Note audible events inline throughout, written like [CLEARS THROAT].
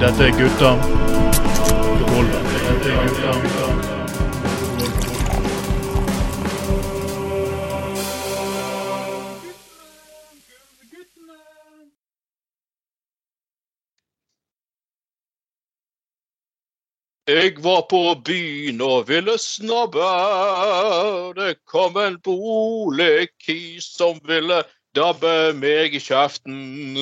Dette er gutta. Dette er gutta Jeg var på byen og ville snabbe. Det kom en boligkis som ville dabbe meg i kjeften.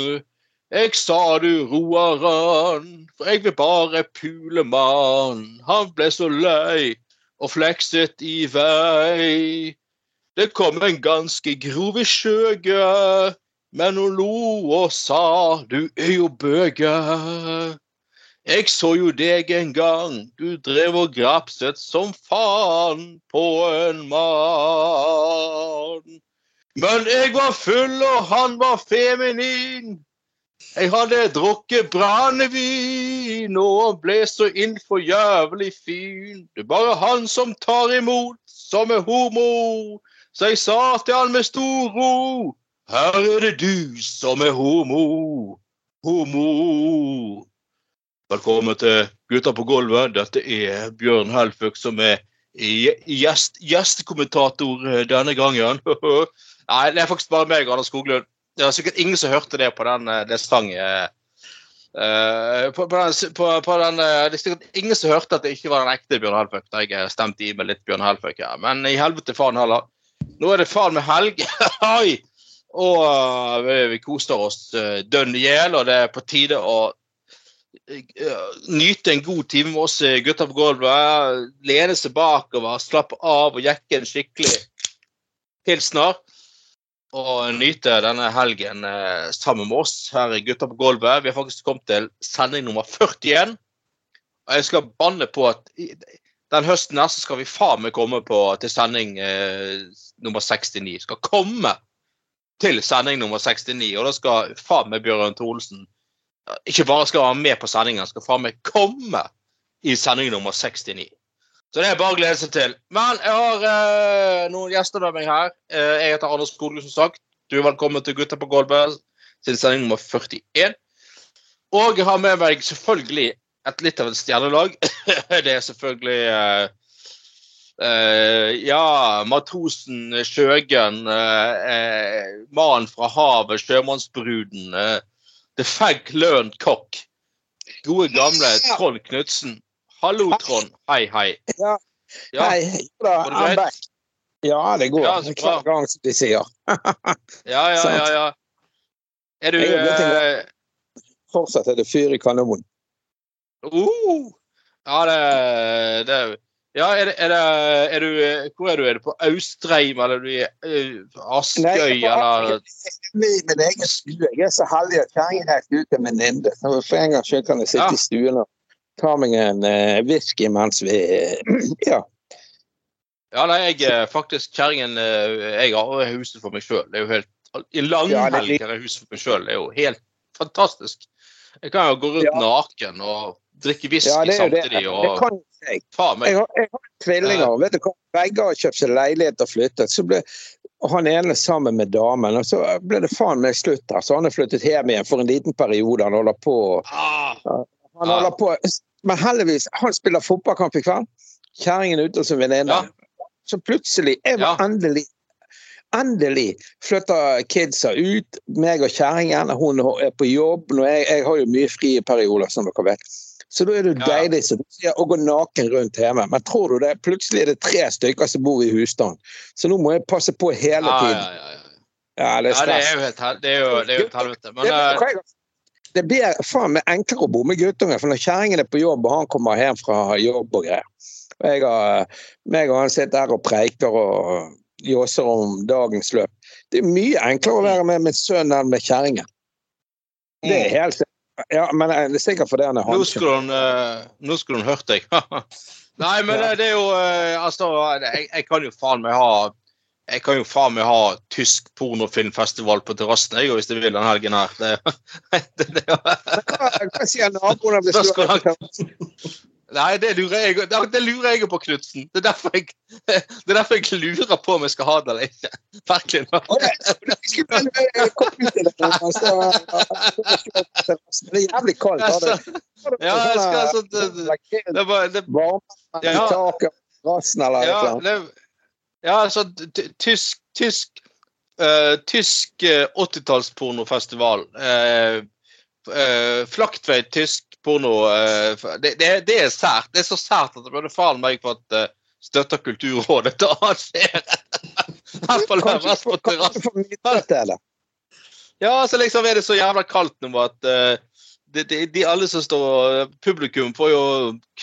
Jeg sa du roer han, for jeg vil bare pule mann. Han ble så lei og flekset i vei. Det kom en ganske grov skjøge, men hun lo og sa du er jo bøge. Jeg så jo deg en gang, du drev og grapset som faen på en mann. Men jeg var full, og han var feminin. Jeg hadde drukket brannevin, og han ble så innfor jævlig fin. Det er bare han som tar imot, som er homo. Så jeg sa til han med stor ro, her er det du som er homo. Homo. Velkommen til Gutta på gulvet. Dette er Bjørn Helføk som er gjest, gjestekommentator eh, denne gangen. [LAUGHS] Nei, det er faktisk bare meg og Anders Skoglund. Det var sikkert ingen som hørte det på den, det sangen. Uh, på, på, den, på, på den, det er sikkert ingen som hørte at det ikke var den ekte Bjørn Helføk. Da jeg stemte i med litt Bjørn Helføk her. Men i helvete faen heller. Nå er det faen med helg. [LAUGHS] Oi! og uh, vi, koser oss dønn i hjel, og det er på tide å nyte en god time med oss gutter på gulvet. Lene seg bakover, slappe av og jekke en skikkelig pilsner. Og nyte denne helgen eh, sammen med oss her i Gutta på gulvet. Vi har faktisk kommet til sending nummer 41. Og jeg skal banne på at den høsten her så skal vi faen meg komme på, til sending eh, nummer 69. Skal komme til sending nummer 69, og da skal faen meg Bjørn Tholsen ikke bare skal være med på sendingen, skal faen meg komme i sending nummer 69. Så det er bare å glede seg til. Men jeg har eh, noen gjester med meg her. Eh, jeg heter Anders Skole, som sagt. Du er velkommen til Gutta på gulvet sin sending nummer 41. Og jeg har med meg selvfølgelig et litt av et stjernelag. [LAUGHS] det er selvfølgelig eh, eh, Ja, matrosen Sjøgen. Eh, mannen fra havet, sjømannsbruden. Eh, The Fag Learned Cock. Gode, gamle Trond Knutsen. Hallo, Trond. Hei, hei. Ja. Ja. Hei. Da, Går det I'm back. Ja, det går. Ja. Hver gang, som de sier. [LAUGHS] Ja, ja, ja. ja. Er du eh, Fortsatt er det fyr i kanonen. uh, Ja, det, det Ja, er, det, er, det, er du eh, Hvor er du? Er du på Austreim, eller er du i uh, Askøy, eller i min egen stue. Jeg er så heldig at kjerringen er ute med Ninde. Så For en gangs skyld kan jeg sitte Ja. i stuen og ta meg en uh, whisky mens vi [CLEARS THROAT] Ja. Ja, nei, jeg er faktisk kjerringen eh, Jeg har huset for meg sjøl. Det er jo helt I det langhelg har jeg huset for meg sjøl. Det er jo helt fantastisk. Jeg kan jo gå rundt Ja. naken og drikke whisky ja, det det. samtidig Det og kan jeg. faen meg Jeg har, jeg har tvillinger. Uh, Vet du hva? Begge har kjøpt seg leilighet og flyttet. Så ble han ene sammen med damen, og så ble det faen meg slutt. Så han har flyttet hjem igjen for en liten periode. Han holder på ah, Han holder på Men heldigvis, han spiller fotballkamp i kveld. Kjerringen er ute hos en venninne. Ja. Så plutselig er vi Ja. endelig Endelig flytter kidsa ut. Meg og kjerringen. Hun er på jobb. Jeg, jeg har jo mye frie perioder, som dere vet. Så da er det Ja. deilig som sier, å gå naken rundt hjemme. Men tror du det? Plutselig er det tre stykker som bor i husstand. Så nå må jeg passe på hele tiden. ja, ja, ja. Ja, det er ja, det stress. er jo helt det er jo, det et helvete. Men Det, eh, det blir faen meg enklere å bo med guttunger, for når kjerringen er på jobb og han kommer hjem fra jobb og greier og jeg har, meg og han sitter der og preiker og jåser om dagens løp. Det er mye enklere å være med min sønn enn med kjerringen. Det er helt Ja, men det er sikkert fordi han er hun eh, Nå skulle hun hørt deg. [LAUGHS] Nei, men Ja. eh, det er jo eh, Altså, jeg, jeg kan jo faen meg ha jeg kan jo faen meg ha tysk pornofilmfestival på terrassen jeg, hvis jeg vil den helgen her. Det, [LAUGHS] det, det, Hva, sier naboene hvis du har Nei, det lurer jeg, det, det lurer jeg på, Knutsen. Det, er det er derfor jeg lurer på om jeg skal ha det eller ikke. Virkelig. Det- ut i det, Det er jævlig kaldt. Ja, det- jeg skal sånn det, det, var, det, Varme i Ja. taket, rassen eller et ja, eller annet. det, ja, altså ty- tysk Tysk, uh, tysk eh, 80-tallspornofestival. Uh, Flaktveit tysk porno. uh, det, det, det er sært. Det er så sært at det burde faen meg fått uh, støtter Kulturrådet til å arrangere. [LAUGHS] Kanskje for mye til det. Ja, så liksom er det så jævla kaldt nå at eh, de, de, de alle som står Publikum får jo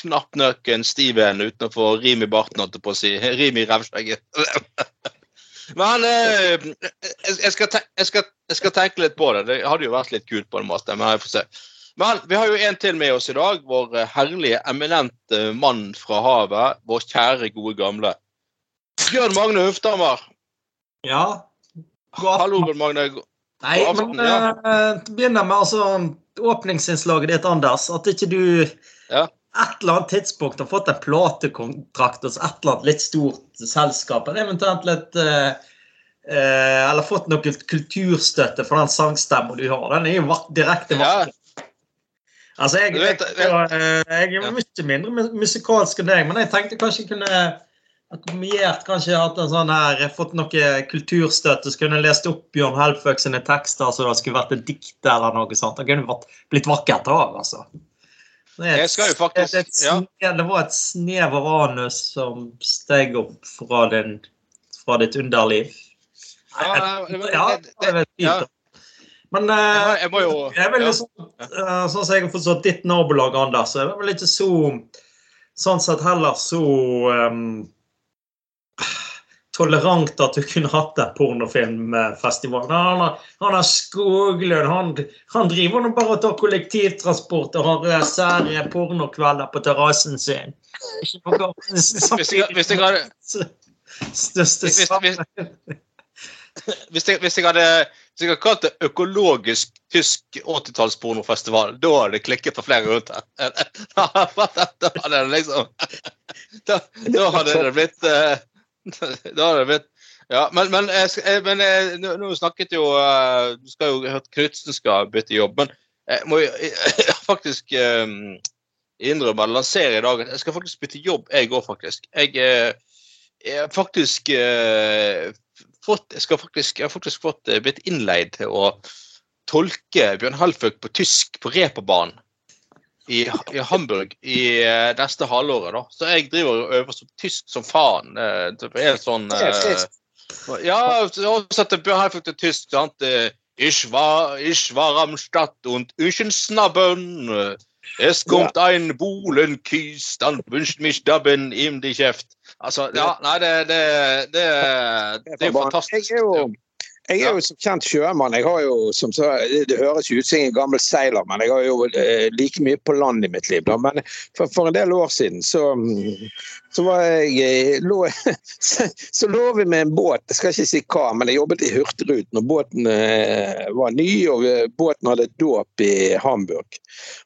knapt nok en stiv en uten å få rim i barten, holdt jeg på å si. Rim i rævskjegget. [LAUGHS] Men eh, jeg, skal tenke, jeg, skal, jeg skal tenke litt på det. Det hadde jo vært litt kult på en måte, men jeg får se. Men vi har jo en til med oss i dag. Vår eh, herlige, eminente mann fra havet. Vår kjære, gode gamle. Bjørn Magne Huftammer. Ja. Hallo, Bjørn Magne. Nei, aften, men ja. uh, begynner med altså, åpningsinnslaget ditt, Anders. At ikke du Ja. et eller annet tidspunkt har fått en platekontrakt hos et eller annet litt stort selskap, eller eventuelt litt uh, uh, Eller fått noe kulturstøtte for den sangstemmen du har. Den er jo direkte direkte Ja. Altså, jeg, jeg, jeg, jeg er mye mindre musikalsk enn deg, men jeg tenkte kanskje jeg kunne akkumulert kanskje hatt en sånn her, fått noe kulturstøtte, så kunne lest opp Bjørn Helføk sine tekster så det skulle vært et dikt eller noe sånt. Det kunne blitt vakkert av, altså. Det, et- Jeg skal jo faktisk- det, er et ja. det var et snev av anus som steg opp fra, din, fra ditt underliv. Ja, Nei, det- ja, det- det er fint. Men eh, jeg må jo jeg er vel ja. liksom, eh, sånn som jeg har forstått ditt nabolag, Anders, så er det vel ikke så Sånn sett heller så um, tolerant at du kunne hatt en pornofilmfestival. Men Han, har- han har Skoglund, han, han driver nå bare og tar kollektivtransport og har eh, sære pornokvelder på terrassen sin. Hvis jeg, hadde [LAUGHS] Største Hvis- jeg, hvis jeg hadde hvis jeg hadde kalt det økologisk tysk 80-tallspornofestival, da hadde det klikket for flere rundt her. [LAUGHS] Da hadde det liksom Da, da hadde det blitt eh, det [LAUGHS] blitt ja, men, men, jeg men jeg- nå, snakket jo eh, Du skal jo hørt Knutsen skal bytte jobb, men jeg må jo [LAUGHS] faktisk um, innrømme eller lansere i dag at jeg skal faktisk bytte jobb, jeg òg, faktisk. Jeg, eh, jeg faktisk uh, fått Jeg skal faktisk, jeg har faktisk fått blitt innleid til å tolke Bjørn Halføk på tysk på reperbanen i, i Hamburg i uh, neste halvåret. da. Så jeg driver og øver som tysk som faen. Uh, er sånn uh. Ja, oversatte Bjørn tysk. sant? Ich war, ich war am Stadt und äh, Es kommt ein Buhlenkies, dann wünscht mich Dabben im die Kjeft. Altså, ja, nei, det, det, det, det er fantastisk. Jeg er jo, jeg er jo som kjent sjømann. Jeg har jo, som så, det høres jo ut som en gammel seiler, men jeg har jo eh, like mye på land i mitt liv. Da. Men for, for en del år siden så, så var jeg eh, lå, [LAUGHS] så, så lå vi med en båt, jeg skal ikke si hva, men jeg jobbet i Hurtigruten. Og båten eh, var ny, og vi, båten hadde dåp i Hamburg.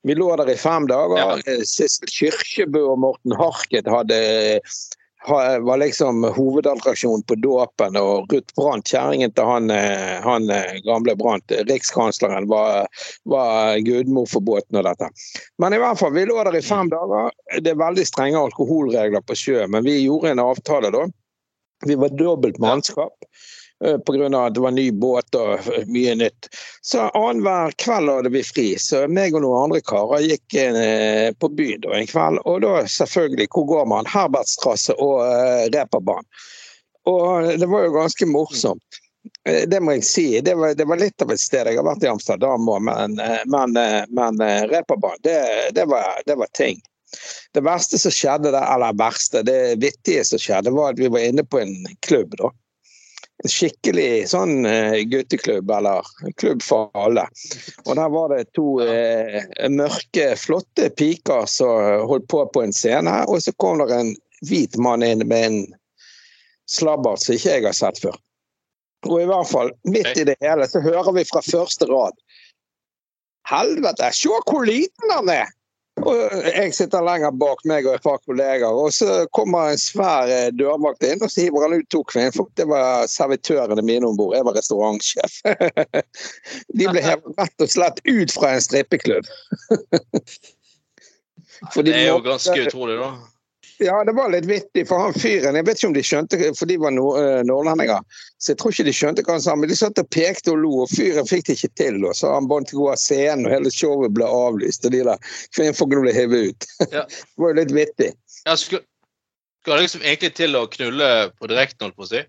Vi lå der i fem dager. Ja. Sissel Kyrkjebø og Morten Harket hadde ha- var liksom hovedattraksjonen på dåpen, og Ruth Brandt, kjerringen til han, eh, han eh, gamle Brandt, eh, rikskansleren, var, var gudmor for båten og dette. Men i hvert fall, vi lå der i fem dager. Det er veldig strenge alkoholregler på sjø, men vi gjorde en avtale da. Vi var dobbelt mannskap. Eh, av at det var ny båt og eh, mye nytt. Så annenhver kveld hadde vi fri. Så meg og noen andre karer gikk eh, på byen en kveld. Og da selvfølgelig, hvor går man? Herbertstrasse og eh, Reeperbahn. Og det var jo ganske morsomt. Det må jeg si. Det var, det var litt av et sted. Jeg har vært i Amsterdam òg, men, men, men Reperbanen, det, det, det var ting. Det verste som skjedde der, eller verste, det vittige som skjedde, var at vi var inne på en klubb. da. Skikkelig sånn eh, gutteklubb, eller klubb for alle. Og der var det to eh, mørke, flotte piker som holdt på på en scene. Og så kom det en hvit mann inn med en slabbert som ikke jeg har sett før. Og i hvert fall, midt i det hele, så hører vi fra første rad Helvete, se hvor liten han er! Og jeg sitter lenger bak meg og et par kolleger, og så kommer en svær eh, dørvakt inn og så hiver han ut to kvinnfolk. Det var servitørene mine om bord. Jeg var restaurantsjef. [LAUGHS] De ble hevet rett og slett ut fra en strippeklubb. [LAUGHS] Det er jo ganske utrolig, da. Ja, det var litt vittig, for han fyren Jeg vet ikke om de skjønte, for de var eh, nordlendinger. Så jeg tror ikke de skjønte hva han sa, men de satt og pekte og lo, og fyren fikk det ikke til. Og så han måtte gå av scenen, og hele showet ble avlyst, og de der kvinnfolkene ble hevet ut. [LAUGHS] Ja. det var jo litt vittig. Ja, skulle, skulle liksom egentlig til å knulle på direkten, holdt på å si.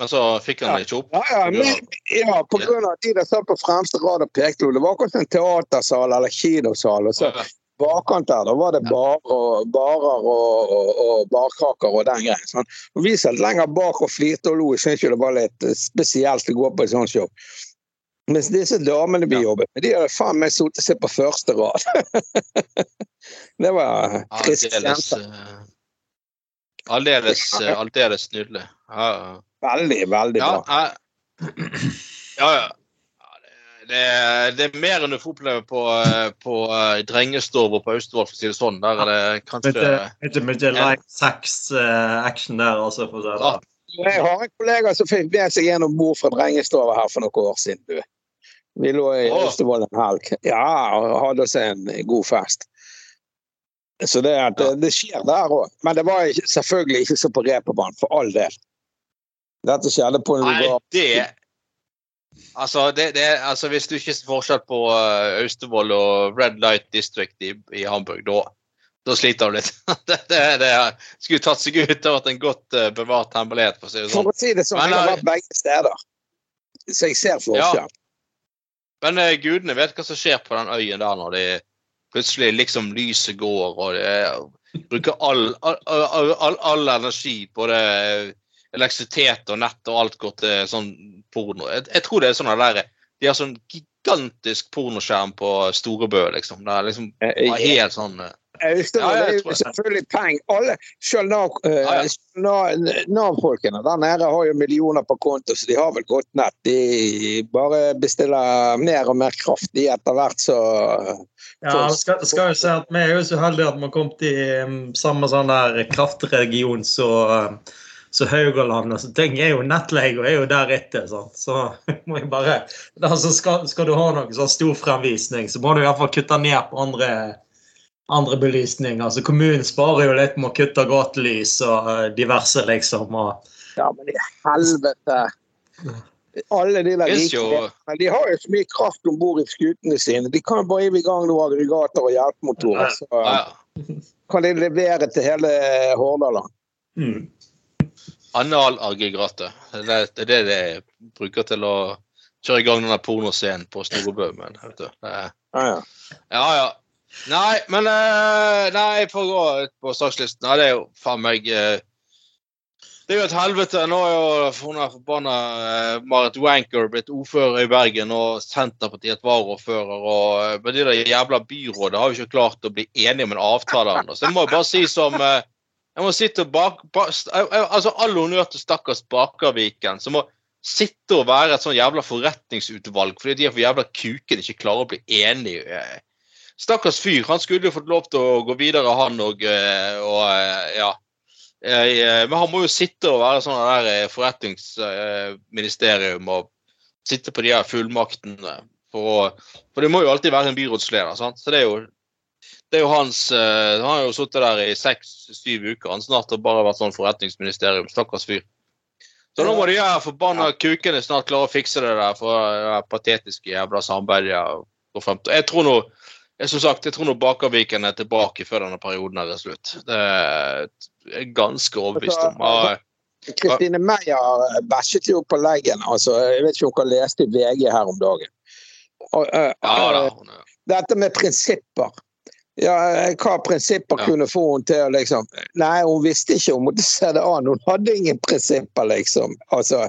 Men så fikk han det ikke opp. Ja, ja, men, ja på grunn av at de der satt på fremste rad og pekte, det var akkurat en teatersal eller kinosal. og så bakkant der, da var det bar og, barer og, og, og barkaker og den greien. Sånn. Vi satt lenger bak og flirte og lo. Jeg syns det var litt spesielt å gå på et sånt show. Mens disse damene vi Ja. jobbet med, de hadde faen meg sittet seg på første rad. [LAUGHS] det var friske Aldeles eh, Aldeles, eh, aldeles nydelig. Ja. Veldig, veldig Ja, bra. jeg, [CLEARS THROAT] ja. ja. Ja, det- Det, er- er mer enn du får oppleve på, eh, på eh, Drengestov og på Austevoll, for å si det sånn. Der er det kanskje ikke mye live sex-action der, altså. For å si det. Ja. Jeg har en kollega som fikk med seg en om bord fra Drengestova her for noen år siden. Du. Vi lå i Åh. Austevoll en helg. Ja, og hadde oss en god fest. Så det, det, det skjer der òg. Men det var selvfølgelig ikke så på reperbanen, for all del. Dette skjedde på en Nei, det Altså, det, det, altså hvis du ikke ser forskjell på uh, Austevoll og Red Light District i, i Hamburg, da, da sliter du litt. [LAUGHS] det, det, skulle tatt seg ut av en godt uh, bevart hemmelighet, for å si det sånn. For å si det sånn, jeg har eh, vært begge steder. Så jeg ser forskjell. Men uh, gudene vet hva som skjer på den øyen der når de plutselig liksom lyset går, og de bruker all, all, all, all, all energi på det elektrisitet og nett og alt går til sånn porno. Jeg, jeg tror det er sånn der De har sånn gigantisk pornoskjerm på Storebø, liksom. Det er liksom Eh, helt sånn eh, Ja, ja, er jo selvfølgelig penger. Alle, selv Nav, eh, Ja, ja. Nav- Nav-folkene der nede har jo millioner på konto, så de har vel godt nett. De bare bestiller mer og mer kraft i etter hvert, så Ja, det skal, skal jo si at Vi er jo så heldige at vi har kommet i um, samme sånn der kraftregion som så Haugaland. Altså, ting er jo Nettleie er jo deretter. Sant? Så [LAUGHS] må jeg bare altså, skal, skal du ha noen sånn fremvisning, så må du i hvert fall kutte ned på andre, andre belysning. Altså, kommunen sparer jo litt med å kutte gatelys og eh, diverse, liksom. Og, Ja, men i helvete. Alle de der rike men De har jo så mye kraft om bord i skutene sine. De kan jo bare hive i gang noen aggregater og hjelpemotorer, så ja, ja. kan de levere til hele Hordaland. mm. Analaggregatet. Det, det er det de bruker til å kjøre i gang denne pornoscenen på Storebø. Men, vet du. Er Ja, ja. Ja, ja. Nei, men eh, Nei, for å gå ut på sakslisten Nei, det er jo faen meg eh, Det er jo et helvete. Nå er jo hun forbanna eh, Marit Wanker blitt ordfører i Bergen, og Senterpartiet et varaordfører. Og men de der jævla byrådet har jo ikke klart å bli enige om en avtale. Så jeg må jo bare si som eh, Jeg må sitte og bak, jeg- Altså, all honnør til stakkars Bakerviken, som må sitte og være et sånn jævla forretningsutvalg fordi de er for jævla kuke de ikke klarer å bli enige. eh. Stakkars fyr. Han skulle jo fått lov til å gå videre, han òg. Og, eh, ja. Eh, Men han må jo sitte og være sånn der eh, forretningsministerium og sitte på de her fullmaktene. For, for det må jo alltid være en byrådsleder. sant? Så det er jo, det er jo hans eh, Han har jo sittet der i seks-syv uker. Han snart har bare vært sånn forretningsministerium. Stakkars fyr. Så nå må de her forbanna kukene snart klare å fikse det der for det patetiske jævla samarbeidet. til. Jeg tror nå jeg, som sagt, jeg tror nå Bakerviken er tilbake før denne perioden er slutt. Det er jeg ganske overbevist om. Ja, Kristine Meyer bæsjet jo på leggen. Altså, jeg vet ikke om dere leste i VG her om dagen. Og, uh, ja da. hun er- Dette med prinsipper. Ja, eh, hva prinsipper Ja. kunne få henne til å liksom Nei, hun visste ikke, hun måtte se det an. Hun hadde ingen prinsipper, liksom. Altså,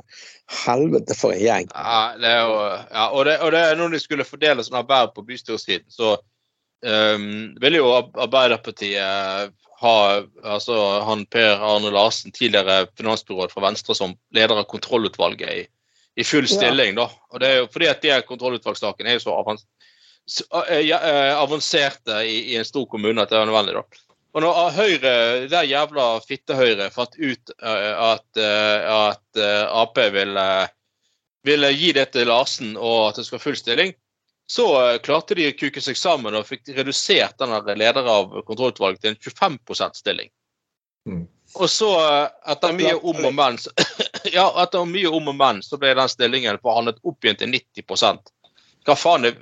helvete for en gjeng. Ja, det er jo, ja, og, det, og det er når de skulle fordele sånne verv på bystyresiden, så um, ville jo Arbeiderpartiet ha altså han Per Arne Larsen, tidligere finansbyråd fra Venstre, som leder av kontrollutvalget i, i full Ja. stilling. da. Og det er jo fordi at de kontrollutvalgssakene er jo så avans ja, avanserte i, i en stor kommune at det var nødvendig. da. Og når Høyre, det jævla fitte-Høyre fant ut eh, at, eh, at eh, Ap ville, ville gi det til Larsen og at det ha full stilling, så eh, klarte de å kuke seg sammen og fikk redusert denne der leder av kontrollutvalget til en 25 %-stilling. Mm. Og så, eh, etter mye om og men, så, [COUGHS] ja, etter mye om og men, så ble den stillingen forhandlet opp igjen til 90 Hva faen er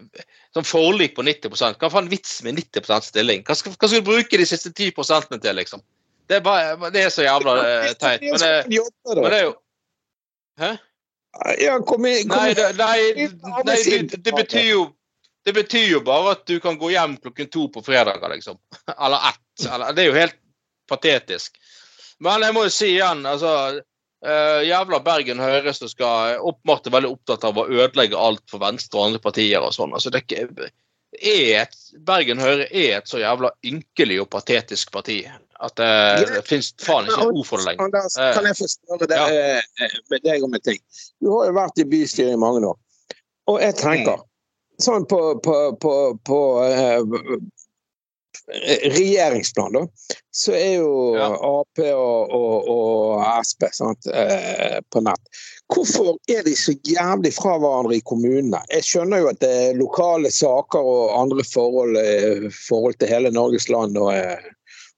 Sånn forlik på 90 Hva faen vits med 90 stilling? Hva skal, hva skal du bruke de siste 10 til, liksom? Det er, bare, det er så jævla eh, teit. Men det, men det er jo Hæ? Ja, kom inn, kom Nei, det, nei, nei det, det, betyr jo det betyr jo bare at du kan gå hjem klokken to på fredager, liksom. [LAUGHS] Eller ett. Eller, det er jo helt patetisk. Men jeg må jo si igjen, altså eh, Jævla Bergen Høyre som skal oppmatt er veldig opptatt av å ødelegge alt for Venstre og andre partier og sånn. Altså, det er ikke, et, Bergen Høyre er et så jævla ynkelig og patetisk parti at det, det fins faen ikke ord for det lenger. Anders, kan jeg spørre deg, Ja. eh, med deg om en ting? Du har jo vært i bystyret i mange år. Og jeg tenker, sånn på, på, på, på eh, regjeringsplan, da, så er jo Ja. Ap og, og, og Sp eh, på nett. Hvorfor er de så jævlig fra hverandre i kommunene? Jeg skjønner jo at det er lokale saker og andre forhold i forhold til hele Norges land og eh,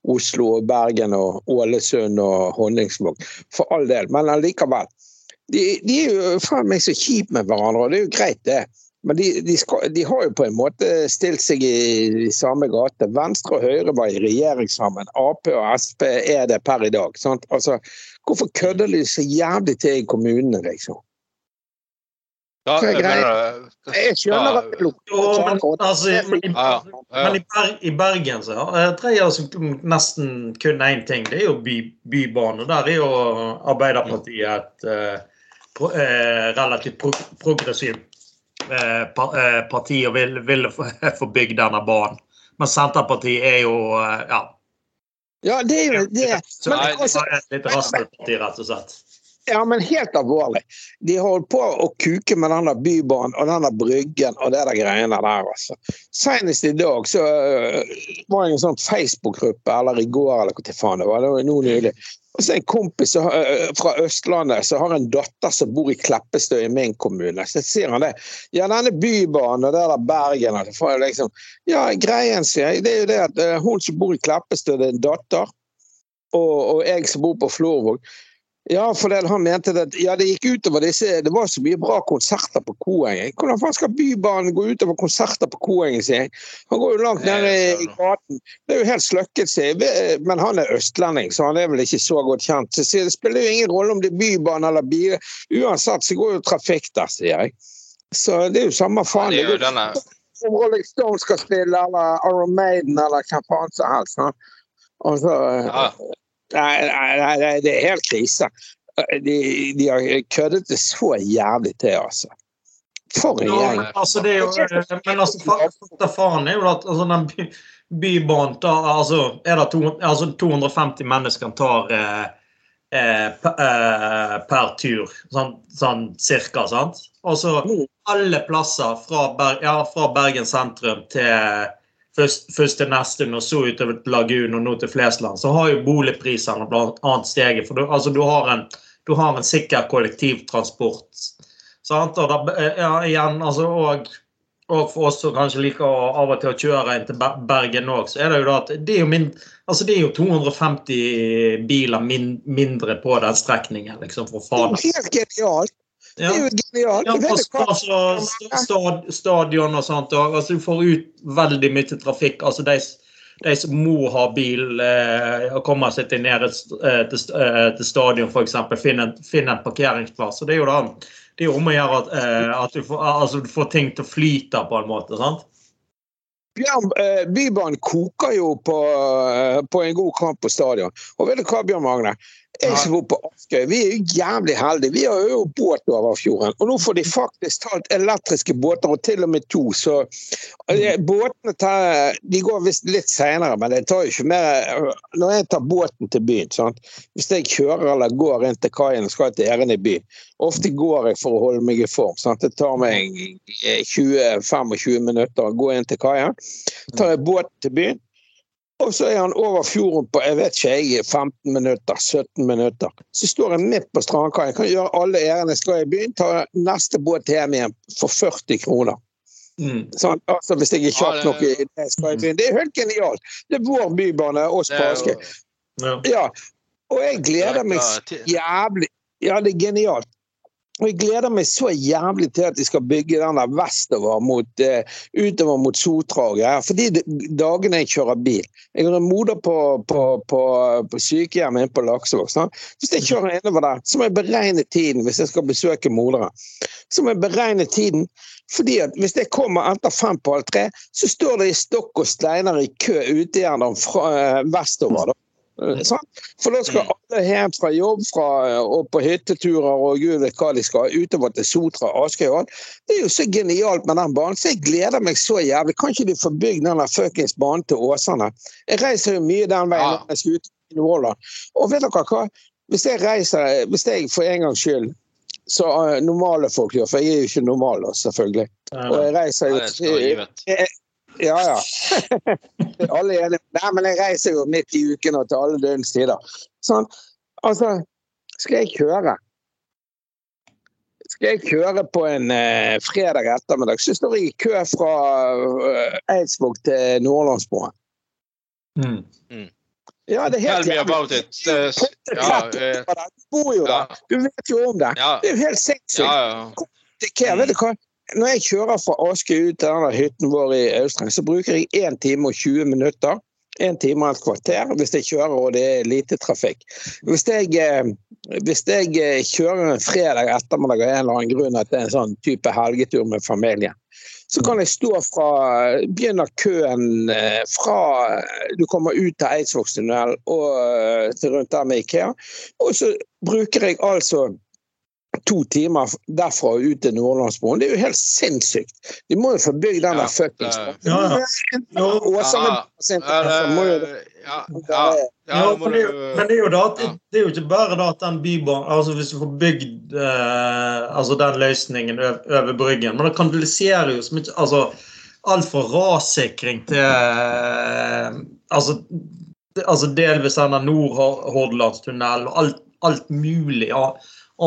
Oslo og Bergen og Ålesund og Honningsvåg. For all del, men allikevel. De, de er jo faen meg så kjipe med hverandre, og det er jo greit, det. Men de, de, skal, de har jo på en måte stilt seg i, i samme gate. Venstre og Høyre var i regjering sammen. Ap og Sp er det per i dag. Sant? Altså, hvorfor kødder de så jævlig til i kommunene, liksom? Da, jeg Jeg skjønner at det er Jo, men, altså, men, i, men i, Ber i Bergen så dreier det seg om nesten kun én ting. Det er jo by, bybane. Der er jo Arbeiderpartiet et eh, pro, eh, relativt pro progressivt eh, eh, og vil, vil [LAUGHS] få, bygd denne banen. Men Senterpartiet er jo eh, ja. Ja, det er jo det. Men altså, litt raskt parti, rett og slett. Ja, men helt alvorlig. De holdt på å kuke med denne bybanen og denne bryggen og det der greiene der, altså. Senest i dag så var det en sånn Facebook-gruppe, eller i går, eller hva faen det var. Det var nå nylig. Og så en kompis har- øh, fra Østlandet som har en datter som bor i Kleppestø i min kommune. Så sier han det. Ja, denne bybanen og det der Bergen altså, liksom, Ja, greien, sier jeg, det er jo det at øh, hun som bor i Kleppestø, det er en datter. Og, og jeg som bor på Florvåg. Ja, for det, han mente at ja, det gikk utover disse Det var så mye bra konserter på Koengen. Hvordan faen skal Bybanen gå utover konserter på Koengen, sier jeg. Han går jo langt ned i, gaten. Det er jo helt sløkket, sier jeg. Men han er østlending, så han er vel ikke så godt kjent. Så sier, det spiller jo ingen rolle om det er bybane eller bil. Uansett så går jo trafikk der, sier jeg. Så det er jo samme Ja, faen. det er jo denne om Rolling Stone skal spille, eller Iron Maiden, eller hva faen som helst. Altså, ja. Nei, nei, nei, det er helt krise. De, de har køddet det så jævlig til, altså. For en Ja, altså, det er jo, men altså, fa- fakta faen er jo at altså, den by, bybanen tar altså, er det to, altså, 250 mennesker tar eh, eh, per, eh, per tur, sånn, sånn cirka, sant? Altså alle plasser fra, Ber, ja, fra Bergen sentrum til først, først til Nesttun og så utover til Lagun og nå til Flesland, så har jo boligprisene annet steget. For du, altså, du, har en, du har en sikker kollektivtransport. Sant? Og da, ja, igjen, altså, og, og for oss som kanskje liker å, av og til å kjøre inn til Bergen òg, så er det jo da at det er jo, min, altså, det er jo 250 biler min, mindre på den strekningen, liksom, for Det er helt genialt. Det er jo genialt. Ja, på altså, st- stad, stadion og sånt. Og, altså, du får ut veldig mye trafikk. altså De, de som må ha bil eh, og komme seg til, ned, eh, til, eh, til stadion, f.eks. Finne, en- finne en parkeringsplass. og Det er jo da det er om å gjøre at, eh, at du, får, altså, du får ting til å flyte på en måte. sant? Bjørn, eh, Bybanen koker jo på, eh, på en god kamp på stadion. Og vet du hva, Bjørn Magne? Jeg som bor på Askøy, vi er jo jævlig heldige. Vi har jo båt over fjorden. Og nå får de faktisk talt elektriske båter, og til og med to. Så eh, båtene tar, de går visst litt seinere, men det tar jo ikke mer Når jeg tar båten til byen sant? Hvis jeg kjører eller går inn til kaien og skal til Ærend i byen Ofte går jeg for å holde meg i form. Sant? Det tar meg 20-25 minutter å gå inn til kaien. Tar jeg båten til byen og så er han over fjorden på jeg vet ikke, jeg, 15 minutter, 17 minutter. Så står jeg midt på strandkaien, kan gjøre alle ærend jeg skal i byen, ta neste båt hjem igjen for 40 kroner. Mm. Sånn, altså Hvis jeg er kjapp Ja, nok i det skal i byen. Det er helt genialt. Det er vår bybane, oss på Askøy. Ja. Ja. Og jeg gleder meg jævlig Ja, det er genialt. Og jeg gleder meg så jævlig til at de skal bygge den der vestover mot, uh, utover mot Sotra og greier. For de dagene jeg kjører bil Jeg har en moder på, på, på, på sykehjem inne på Laksevåg. Hvis jeg kjører innover der, så må jeg beregne tiden hvis jeg skal besøke moderen. Så må jeg beregne tiden. Fordi at Hvis jeg kommer etter fem på halv tre, så står det i stokk og steiner i kø ute igjen fra eh, vestover. da. Eh? For da skal alle hjem fra jobb fra, og på hytteturer og gud vet hva de skal, utover til Sotra, Askøy og alt. Det er jo så genialt med den banen, så jeg gleder meg så jævlig. Kan ikke de få bygd den fuckings banen til Åsane? Jeg reiser jo mye den veien Ja. når jeg skal ut i Nordland. Og vet dere hva? Hvis jeg reiser, hvis jeg for en gangs skyld så eh, normale folk gjør, for jeg er jo ikke normal, selvfølgelig. Og jeg reiser jo ja, ja. [LAUGHS] alle er enige. Nei, men jeg reiser jo midt i uken og til alle døgnets tider. Sånn, altså, skal jeg kjøre Skal jeg kjøre på en eh, fredag ettermiddag, så står jeg i kø fra eh, Eidsvåg til Nordlandsbroen. Mm. Ja, det er Tell helt me about it. Det- Ja, eh, Du bor jo der. Du vet jo om det. ja, Det er jo helt sinnssykt. ja, ja. Det er, vet du hva? Når jeg kjører fra Aske ut til denne hytten vår i Austreng, så bruker jeg 1 time og 20 minutter. 1 time og et kvarter hvis jeg kjører og det er lite trafikk. Hvis jeg, eh, hvis jeg eh, kjører en fredag ettermiddag av en eller annen grunn at det er en sånn type helgetur med familien, så kan jeg stå fra Begynner køen eh, fra du kommer ut til Eidsvågstunnelen og til rundt der med Ikea, og så bruker jeg altså to timer derfra og ut til Nordlandsbroen. Det er jo helt sinnssykt. De må jo få bygd den Ja, der fuckings Ja, ja. Men, det, er jo- da det det er jo ikke bare da at den bybanen altså Hvis du får bygd eh, altså den løsningen over, Bryggen Men det kanaliserer jo så mye altså Alt fra rassikring til eh, altså, altså delvis denne Nordhordlandstunnelen og alt, alt mulig ja,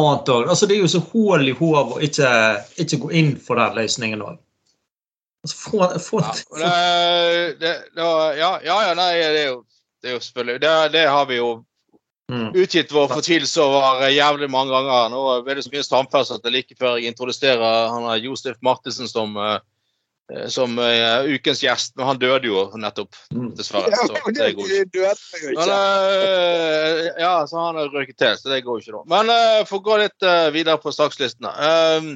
annet òg. Altså, det er jo så hull i hodet å ikke, ikke gå inn for den løsningen òg. Altså, få, få, Ja, få, det, det, det, ja, ja, ja, nei, det er jo, det er jo selvfølgelig det, det har vi jo mm. utgitt vår fortvilelse over jævlig mange ganger. Nå er det så mye samferdsel at det like før jeg introduserer han Josef Martinsen som, eh, som uh, ukens gjest, men han døde jo nettopp, Mm. dessverre. Så det går ikke. Men, ikke. eh, ja, så han har røket til, så det går jo ikke nå. Men uh, for å gå litt eh, videre på sakslistene. Um,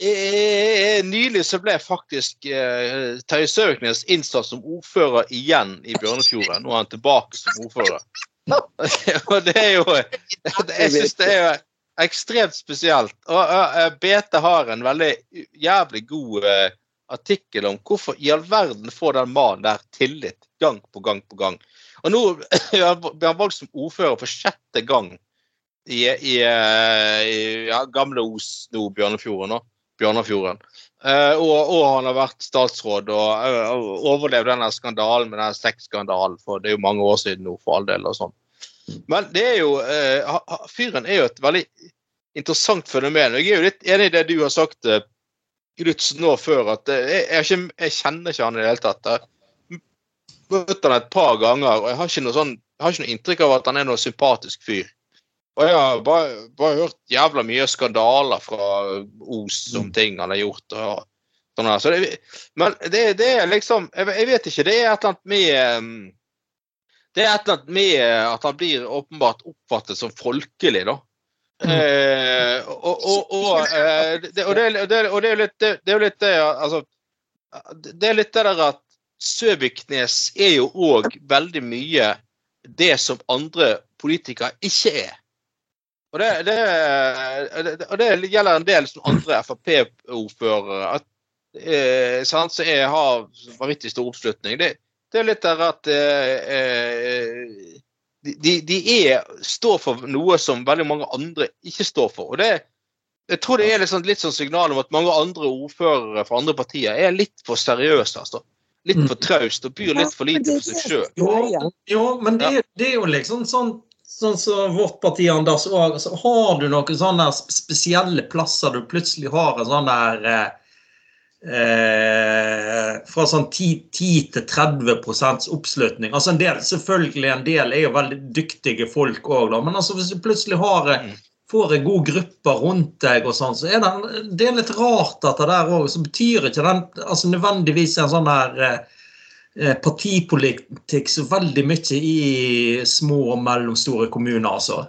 eh, nylig så ble faktisk uh, Terje Søviknes innsatt som ordfører igjen i Bjørnefjorden. Nå er han tilbake som ordfører. [LAUGHS] [LAUGHS] Og det er jo Jeg syns det er jo ekstremt spesielt. Og eh, BT har en veldig jævlig god eh, artikkel om hvorfor i all verden får den mannen der tillit gang på gang på gang. Og nå [CLEARS THROAT] blir han valgt som ordfører for sjette gang i, i, eh, i ja, gamle Os, nå Bjørnefjorden. nå, Bjørnafjorden. Eh, og, og han har vært statsråd og, og overlevd denne skandalen med den sexskandalen for det er jo mange år siden nå, for all del. og sånn. Men det er jo ha- fyren er jo et veldig interessant fenomen. Jeg er jo litt enig i det du har sagt, eh, nå før, at jeg, jeg, jeg kjenner ikke han i det hele tatt. Jeg har møtt han et par ganger, og jeg har ikke noe, sånn, har ikke noe inntrykk av at han er noe sympatisk fyr. Og jeg har bare, bare hørt jævla mye skandaler fra Os om ting han har gjort. og sånn her. Så det, men det, det er liksom jeg, jeg vet ikke. Det er et eller annet med eh, det er et eller annet med at han blir åpenbart oppfattet som folkelig, da. Det, er jo litt det, altså, Det er litt det der at Søviknes er jo òg veldig mye det som andre politikere ikke er. Og det, det, det, og det gjelder en del som andre Frp-ordførere. eh, sant, Så jeg har vanvittig stor oppslutning. Det, det er litt der at eh, eh de, de er, står for noe som veldig mange andre ikke står for. og det jeg tror det er litt sånn, litt sånn signal om at mange andre ordførere fra andre partier er litt for seriøse. altså. Litt for Mm. traust og byr litt for lite for seg sjøl. Jo, jo men det, det er jo liksom sånn Sånn som vårt parti, Anders, så har du noen sånne spesielle plasser du plutselig har en sånn der eh, Fra sånn 10 10 til 30 oppslutning. Altså en del, Selvfølgelig en del er jo veldig dyktige folk òg, men altså hvis du plutselig har eh, Mm. får en god gruppe rundt deg, og sånn, så er det, det er litt rart at det der òg Så betyr ikke den altså nødvendigvis en sånn der eh, eh, partipolitikk så veldig mye i små og mellomstore kommuner, altså.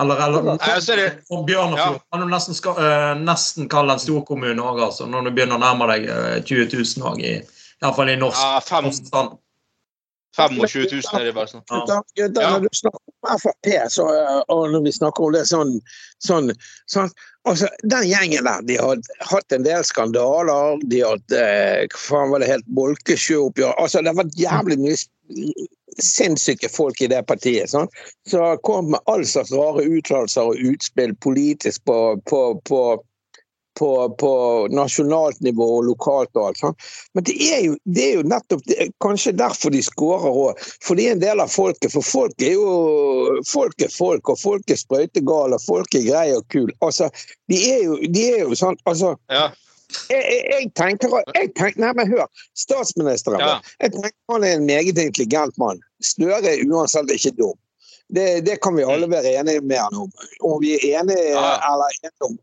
Eller, eller Nei, altså, det- for Bjørnafjord kan du nesten, skal, uh, nesten kalle en storkommune òg, altså, når du begynner å nærme deg uh, 20 000 òg, iallfall i norsk Ja, fem- forstand. 25 000 er det bare sånn. Ja. Gutter, Ja. Når du snakker om Frp, så, øh, og når vi snakker om det sånn, sånn, sånn altså, Den gjengen der de har hatt en del skandaler. De har hatt eh, Hva faen var det helt Bolkesjø-oppgjør altså, Det har vært jævlig mye sinnssyke folk i det partiet. Sånn. Så kom med all slags rare uttalelser og utspill politisk på, på, på på, på nasjonalt nivå og lokalt og alt sånt. Men det er jo, det er jo nettopp det, kanskje derfor de skårer òg. For de er en del av folket. For folk er jo folk er folk, og folk er sprøytegale, folk er greie og kule. Altså, de er jo, de er jo sånn altså, Ja. Jeg, jeg, jeg tenker, jeg tenker Nei, men hør. Statsministeren Ja. Jeg tenker han er en meget intelligent mann. Støre er uansett ikke dum. Det, det kan vi alle være enige med han om. Om vi er enige, Mm. Eller,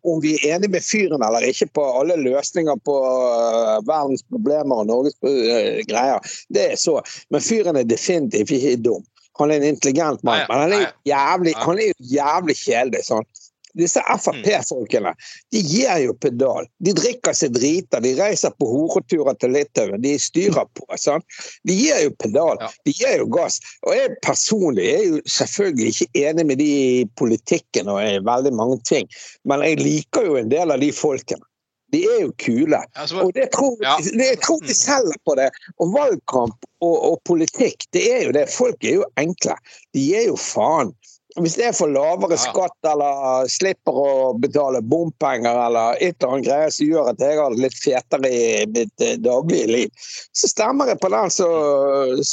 om, vi er enige med fyren eller ikke på alle løsninger på øh, verdens problemer og Norges uh, greier, det er så. Men fyren er definitivt ikke dum. Han er en intelligent mann, men han er jævlig, han er jævlig kjedelig. sånn. Disse Frp-folkene de gir jo pedal. De drikker seg drita, de reiser på horeturer til Litauen, de styrer på. sant? De gir jo pedal, de gir jo gass. Og jeg personlig er jo selvfølgelig ikke enig med de i politikken og i veldig mange ting, men jeg liker jo en del av de folkene. De er jo kule. Og det tror, det, jeg tror de selger på det. Og valgkamp og, og politikk, det er jo det. Folk er jo enkle. De gir jo faen. Hvis er for lavere Ja. skatt eller slipper å betale bompenger eller et eller annet greie som gjør at jeg har det litt fetere i mitt eh, daglige liv, så stemmer jeg på den som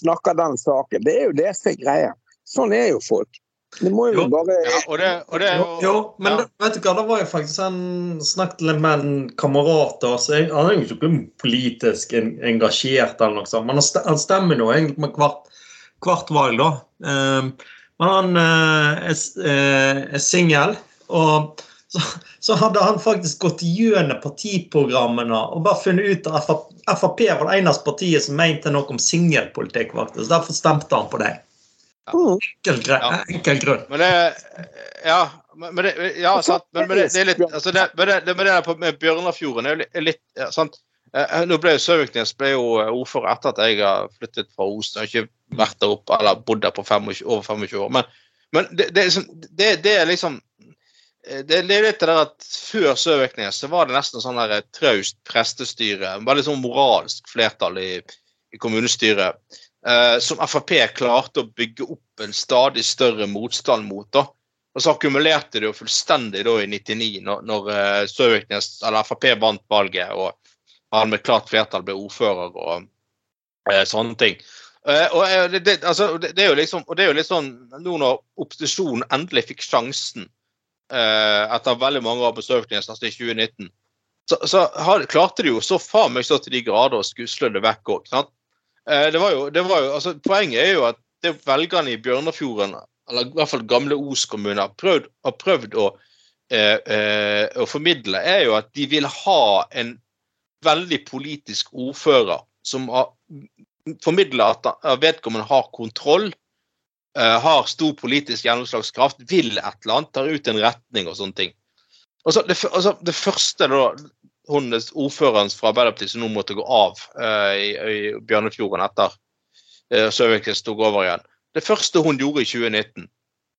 snakker den saken. Det er jo det som er greia. Sånn er jo folk. Det må jo Jo. bare ja, og det, og det og, Jo, men ja. det, vet du hva, det var jo faktisk en litt med en kamerat av oss. Han er jo ikke politisk engasjert, eller noe sånt, men han stemmer nå egentlig med hvert, hvert valg. da. Ehm, men han eh, er, eh, er singel, og så, så hadde han faktisk gått gjennom partiprogrammene og bare funnet ut at Frp var det eneste partiet som mente noe om singelpolitikk. faktisk. Derfor stemte han på deg. Mm. Enkel, gre- Ja. enkel grunn. Men det Ja, men men det, ja sant. Men, men det, det er litt altså det, men det, det med det der på, med Bjørnafjorden er litt, er litt ja, sant? Eh, Nå ble Søviknes ble jo eh, ordfører etter at jeg har flyttet fra Osen. Jeg har ikke vært der oppe eller bodd der på 25, over 25 år. Men, men det, det, liksom- det, det er liksom eh, det, er litt det der at Før Søviknes så var det nesten sånn der traust prestestyre. Veldig sånn moralsk flertall i, i kommunestyret. eh, som Frp klarte å bygge opp en stadig større motstand mot. da. Og så akkumulerte det jo fullstendig da i 99, når, når eh, Søviknes, eller Frp vant valget og han med klart flertall ble ordfører og eh, sånne ting. Eh, og eh, det, det, altså, det, det er jo liksom, og det er jo litt sånn nå når opposisjonen endelig fikk sjansen eh, etter veldig mange år på Søviknes, altså i 2019, så, så har, klarte de jo så faen meg så til de grader å skusle det vekk òg. Eh, det var jo, det var jo, altså, poenget er jo at det velgerne i Bjørnafjorden, eller i hvert fall gamle Os kommune, har prøvd, har prøvd å, eh, eh, å formidle, er jo at de vil ha en veldig politisk ordfører som formidler at vedkommende har kontroll, eh, har stor politisk gjennomslagskraft, vil et eller annet, tar ut en retning og sånne ting. Og så det, altså, det første da, hun ordføreren fra Arbeiderpartiet som nå måtte gå av uh, i, i Bjørnefjorden etter uh, Søviknes tok over igjen, Det første hun gjorde i 2019,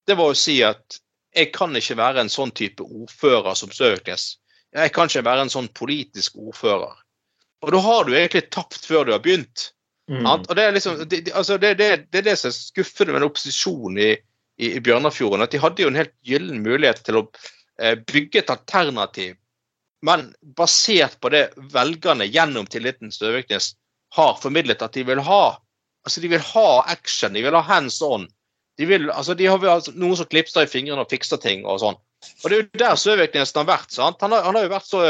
det var å si at jeg kan ikke være en sånn type ordfører som Søviknes. Jeg kan ikke være en sånn politisk ordfører. Og da har du egentlig tapt før du har begynt. Mm. Og det er liksom, det, det- altså det, det, det er det som er skuffende med opposisjonen i, i, i Bjørnafjorden. At de hadde jo en helt gyllen mulighet til å eh, bygge et alternativ, men basert på det velgerne gjennom tilliten Støviknes har formidlet at de vil ha. Altså De vil ha action, de vil ha hands on. De, vil, altså de har altså, noen som klipser i fingrene og fikser ting og sånn. Og det er jo der Søviknes har vært. sant? Han har, han har jo vært så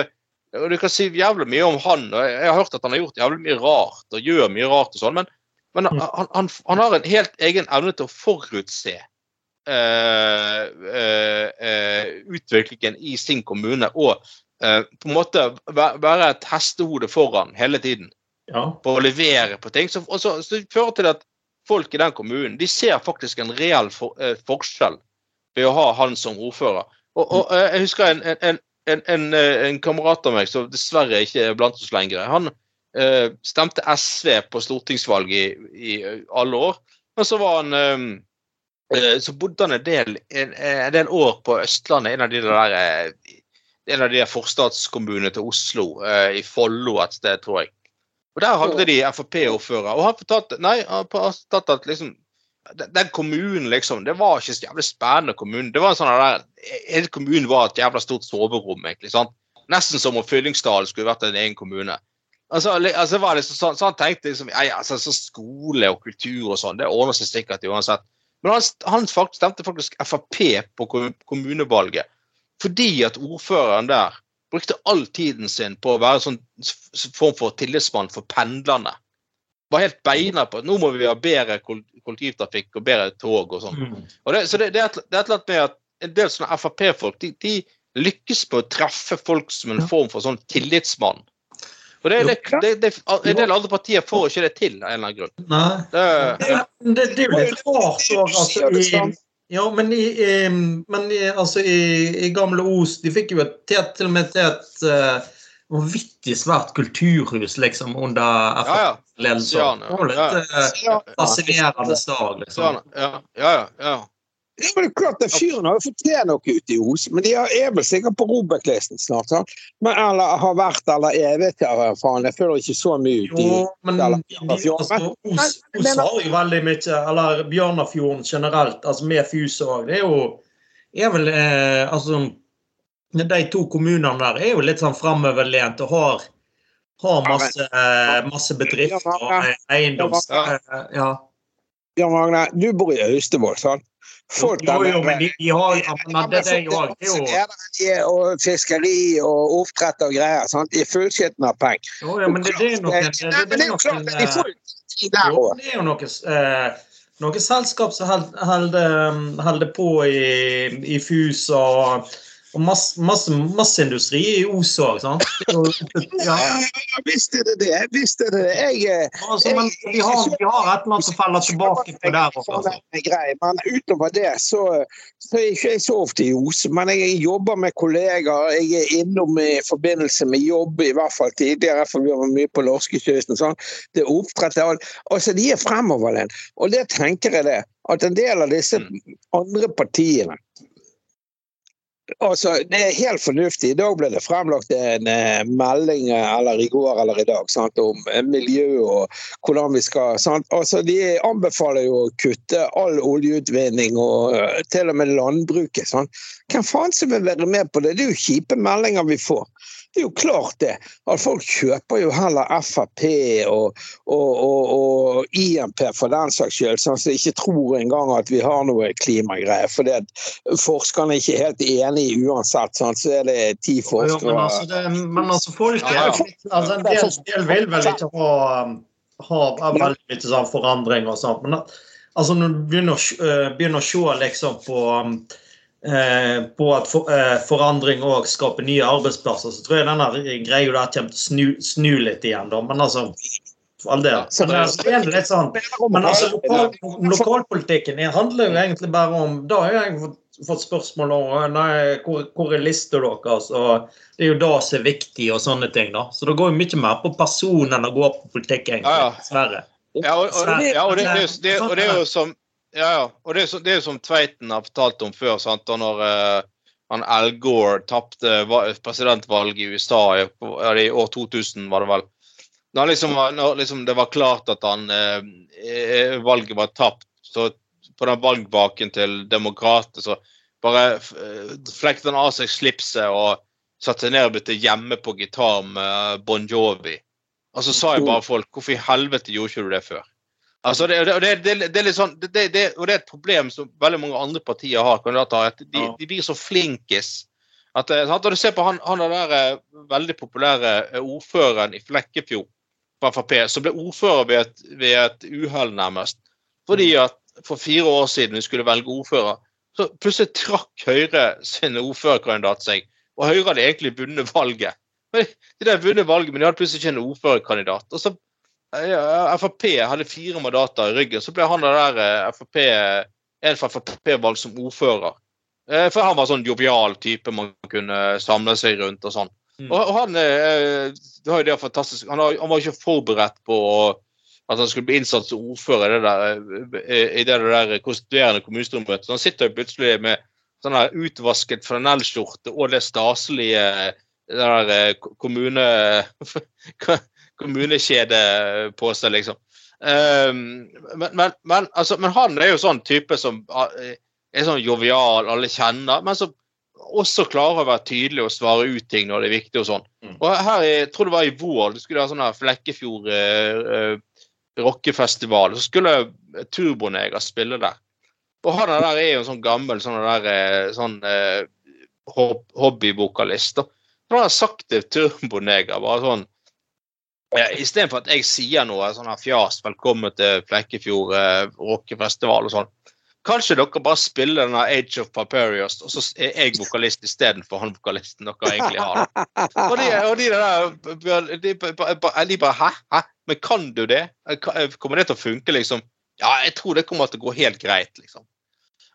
og Du kan si jævlig mye om han, og jeg har hørt at han har gjort jævlig mye rart og gjør mye rart og sånn, men, men Mm. han, han, han har en helt egen evne til å forutse eh, eh, eh, utviklingen i sin kommune og eh, på en måte være et hestehode foran hele tiden Ja. på å levere på ting. Så, og så, så det fører til at folk i den kommunen de ser faktisk en reell for, eh, forskjell ved å ha han som ordfører. Og, og eh, jeg husker en, en, en, en, eh, en kamerat av meg som dessverre ikke er blant oss lenger. Han eh, stemte SV på stortingsvalget i, i alle år, men så var han eh, eh, så bodde han en del, del år på Østlandet, en av de der eh, en av de forstadskommunene til Oslo, eh, i Follo et sted, tror jeg. Og Der hadde de Frp-ordfører. Og han fortalte nei, han fortalte at liksom den, kommunen, liksom, det var ikke så jævlig spennende kommune. Det var en sånn der, Hele kommunen var et jævla stort soverom, egentlig. sant? Nesten som om Fyllingsdalen skulle vært en egen kommune. Altså, altså var liksom sånn, så han tenkte liksom, ja, ja, altså, så skole og kultur og sånn, det ordner seg sikkert uansett. Men han, han faktisk, stemte faktisk Frp på kommunevalget fordi at ordføreren der brukte all tiden sin på å være en sånn form for tillitsmann for pendlerne. Var helt beina på nå må vi ha bedre kollektivtrafikk og bedre tog og sånn. Mm. Og så det, det, er et, det er et eller annet med at en del sånne Frp-folk de, de lykkes med å treffe folk som en form for sånn tillitsmann. Og det, det, det, det, En del andre partier får ikke det til av en eller annen grunn. Nei. Det, Det, det, det er jo litt rart òg, altså. I, ja, men i, i, men i, altså, i, i gamle Os De fikk jo et, til, og med til et uh, vanvittig svært kulturhus, liksom, under ja, ja. Frp-ledelsen. Det var litt ja. eh, fascinerende stad. liksom. Ja, ja, ja, ja, ja. Men det er klart, at Fyren har jo fortjent noe ute i Os, men de er vel sikkert på Robek-listen snart. Men, eller har vært, eller jeg vet ikke, faen. Jeg føler ikke så mye ut i Jo, men Eller- altså, Os, har jo veldig mye Eller Bjørnafjorden generelt, altså med Fuse òg. Det er jo er vel eh, Altså De to kommunene der er jo litt sånn framoverlent og har, har masse, eh, masse bedrifter og eh, eiendoms... Ja. Eh, Ja. Jan Magne, du bor i Austevoll, sant? Jo, jo, men de, de har ja, men det, det er jo Det jo Og fiskeri og oppdrett og greier. sant? De er fullskitne av penger. jo, ja, men det, det er noen det, er jo klart de eh, får der òg. det er jo noe, eh, noe selskap som holder holder på i, i FUS og, og masseindustri masse, masse i Os òg, sant? [LAUGHS] Er jo- Ja, Ja, visst er det det. Visst er det det. Jeg eh, altså, men vi har, vi har et eller annet som faller tilbake på der òg, altså. Er Men utover det så, så er ikke jeg så ofte i Os. Men jeg jobber med kollegaer. Jeg er innom i forbindelse med jobb, i hvert fall tidligere, for vi var mye på norskekysten. Sånn. Det er oppdrett det er alt. Altså, de er fremoverlent. Og det tenker jeg det. At en del av disse andre partiene Altså, Det er helt fornuftig. I dag ble det fremlagt en eh, melding eh, eller i går eller i dag sant, om eh, miljø og hvordan vi skal sant? Altså, De anbefaler jo å kutte all oljeutvinning og eh, til og med landbruket. Sant? Hvem faen som vil være med på det? Det er jo kjipe meldinger vi får. Det er jo klart det. At folk kjøper jo heller Frp og, og, og, og IMP for den saks skyld, sånn som ikke tror engang at vi har noe klimagreier. for forskerne forskerne ikke er helt enige uansett, sånn, så er det ti Jo, forskere men, altså, det, men altså, folk er ja. altså, En del, del vil vel ikke ha, ha veldig mye sånn forandring og sånt. Men altså, når du begynner, eh, begynner å se liksom på eh, på at for, eh, forandring òg skaper nye arbeidsplasser, så tror jeg denne greia der kommer til å snu, snu litt igjen. da, Men altså for all del. Så altså, det er litt sånn men altså, lokal, lokalpolitikken handler jo egentlig bare om Da har jeg fått, spørsmål om nei, hvor, hvor er lista deres. og Det er jo det som er viktig, og sånne ting. da. Så det går jo mye mer på personen enn å gå på politikk, egentlig. Dessverre. Ja, og, og, ja, og, det, det, er det, og det er jo som ja, ja. Og det er, så, det er som Tveiten har fortalt om før. sant? Og når uh, han Al Gore tapte presidentvalget i USA i, i år 2000, var det vel. Når, liksom, når liksom det var klart at han, eh, valget var tapt, så på den valgbaken til demokrater, så bare eh, flekte han av seg slipset og satte seg ned og begynte hjemme på gitar med Bon Jovi. Og så sa jeg bare folk hvorfor i helvete gjorde ikke du det før? Altså, det, det, det, det, er litt sånn, det, er et problem som veldig mange andre partier har. kandidater at De, de blir så flinkis. At, eh, sant? Og du ser på han, han er der eh, veldig populære eh, ordføreren i Flekkefjord fra Frp, som ble ordfører ved et, ved et uhell, nærmest. Fordi at for fire år siden vi skulle velge ordfører, så plutselig trakk Høyre sin ordførerkandidat seg. Og Høyre hadde egentlig vunnet valget. Men De hadde vunnet valget, men de hadde plutselig ikke en ordførerkandidat. Og så ja, Frp hadde fire mandater i ryggen, så ble han der eh, Frp, en fra Frp valgt som ordfører. Eh, For han var sånn jovial type man kunne samle seg rundt og sånn. Mm. Og han, eh, det har jo det fantastisk, han, han var ikke forberedt på at han skulle bli innsatt som ordfører i det der, eh, i det der konstituerende kommunestyremøtet. Han sitter jo plutselig med sånn her utvasket flanellskjorte og det staselige der eh, kommune [LAUGHS] kommunekjede på seg, liksom. Um, men, men, men, altså, men han er jo sånn type som eh, er sånn jovial, alle kjenner, men som også klarer å være tydelig og svare ut ting når det er viktig og sånn. Mm. Og her, jeg tror det var i vår, du skulle ha sånn her Flekkefjord eh, eh, rockefestival, så skulle Turboneger spille der. Og han der er jo en sånn gammel sånn der, eh, sånn eh, hobbyvokalist. Så han har sagt til Turboneger bare sånn eh, Istedenfor at jeg sier noe sånn her fjas 'velkommen til Flekkefjord eh, rockefestival' og sånn. Kanskje dere bare spiller denne Age of Paperius, og så er jeg vokalist istedenfor han vokalisten dere egentlig har. Og de, og de der de, de, bare Hæ? Hæ? Men kan du det? Kommer det til å funke, liksom? Ja, jeg tror det kommer til å gå helt greit, liksom.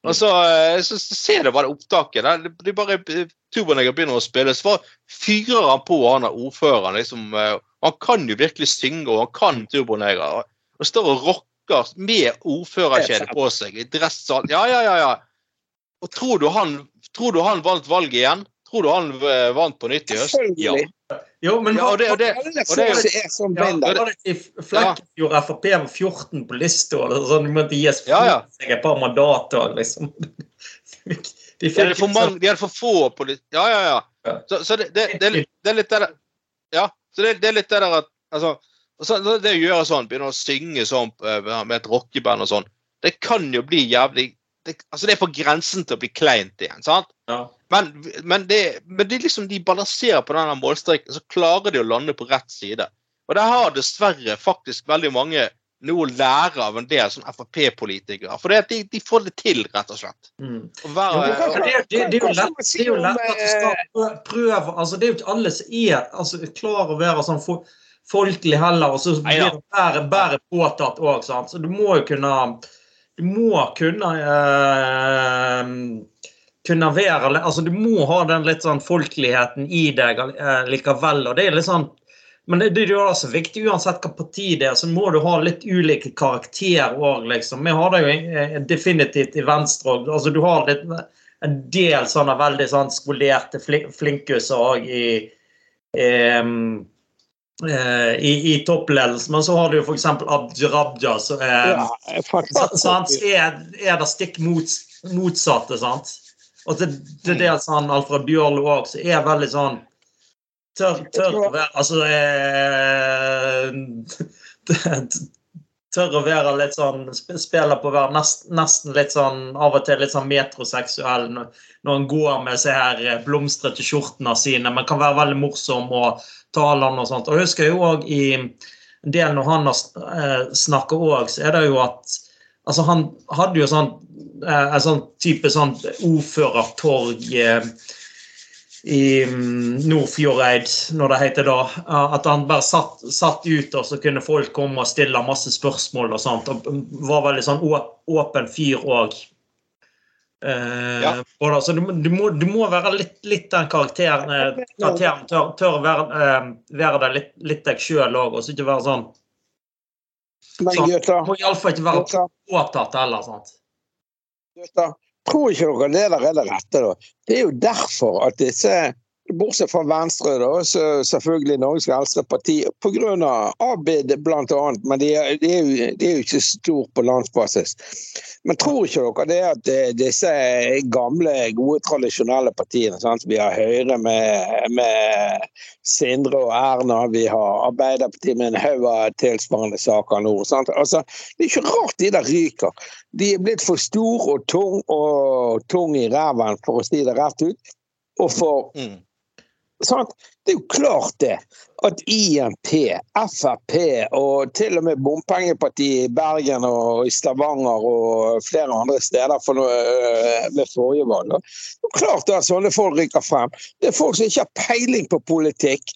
Og så, eh, så, så ser du bare opptaket. Der. De- bare, Turboneger begynner å spille, så fyrer han på han er ordføreren. liksom. Han kan jo virkelig synge, og han kan Turboneger. Og, og står og rocker med ordførerkjede på seg, i dress og alt. Ja, ja, ja. ja. Og tror du han, tror du han vant valget igjen? Tror du han eh, vant på nytt i høst? Ja. Jo, men Ja, og det, og det, og det er jo- folk er sånn Ja, det, det i gjorde Frp med 14 på lista, og sånn, de måtte gis Ja, ja. seg et par mandater, liksom. [LAUGHS] De fikk, de De hadde for, mange, de hadde for få på lista ja, ja. Ja. Så, så det, det, det, det er litt det der Ja, så det, det er litt det der at altså, så, Det å gjøre sånn, begynne å synge sånn eh, med et rockeband og sånn, det kan jo bli jævlig det, altså det er på grensen til å bli kleint igjen. sant? Ja. Men, men, det, men det liksom de balanserer på denne målstreken, så klarer de å lande på rett side. Og der har dessverre faktisk veldig mange noe å lære av en del sånn Frp-politikere. For det at de, de får det til, rett og slett. Mm. Være, Ja, men det, det, det er jo lett, det er jo lett at du eh, skal prøve altså Det er jo ikke alle som er altså, klar å være sånn for, folkelig heller, og så blir det bare, bare påtatt òg. Så du må jo kunne Du må kunne eh, kunne være altså Du må ha den litt sånn folkeligheten i deg eh, likevel. og det er litt sånn men det, det er jo også viktig, uansett hva parti det er, så må du ha litt ulike karakterer òg, liksom. Vi har det jo eh, definitivt i Venstre òg. Altså, du har litt, en del sånne veldig sånn skolerte fli- flinkuser òg i, em, eh, i, i toppledelsen. Men så har du jo f.eks. Abdi Raja, som er Ja, er, er det stikk mots, motsatte, sant? Og til, til dels han Alfred Bjørlo òg, som er veldig sånn Tør, tør å være Altså eh, [LAUGHS] Tør å være litt sånn Spiller på å være nest, nesten litt sånn Av og til litt sånn metroseksuell når, en går med disse her eh, blomstrete skjortene sine, men kan være veldig morsom og tale om og sånt. Og jeg husker jo òg i en del når han eh, snakker òg, så er det jo at Altså, han hadde jo sånn en sånn type sånn ordførertorg eh, i mm, Nordfjordeid, når det heter da. eh, At han bare satt, satt ut, og så kunne folk komme og stille masse spørsmål og sånt. Og var veldig sånn åpen fyr òg. Eh, Ja. så du, du, må, du må være litt, litt den karakteren. eh, karakteren tør, tør være, eh, være det litt, litt deg sjøl òg, og så ikke være sånn Nei, sånn. Må iallfall ikke være opptatt heller. sant? Gutter, tror ikke dere det der er det rette, da? Det er jo derfor at disse Bortsett fra Venstre, da, så selvfølgelig Norges eldste parti, pga. Abid bl.a., men de er, de, er jo, de er jo ikke stor på landsbasis. Men tror ikke dere det at disse gamle, gode, tradisjonelle partiene sant? Vi har Høyre med, med Sindre og Erna, vi har Arbeiderpartiet med en haug av tilsvarende saker nå. Sant? Altså, det er ikke rart de der ryker. De er blitt for store og tung og tung i ræven, for å si det rett ut. Og for Mm. Sant? Det er jo klart det. At INP, Frp og til og med bompengepartiet i Bergen og i Stavanger og flere andre steder for ved forrige valg. Det er jo klart at sånne folk rykker frem. Det er folk som ikke har peiling på politikk.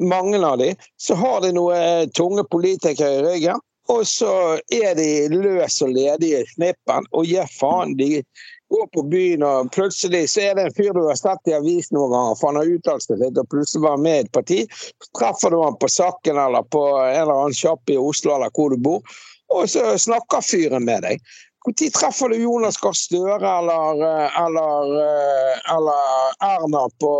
Mange av de. Så har de noen tunge politikere i ryggen. Og så er de løs og ledige i snippen og gir faen. De går på byen, og plutselig så er det en fyr du har sett i avisen noen ganger, for han har uttalt seg litt, og plutselig var han med i et parti. Så treffer du han på Sakken eller på en eller annen sjapp i Oslo eller hvor du bor, og så snakker fyren med deg. Når treffer du Jonas Gahr Støre eller, eller, eller Erna på,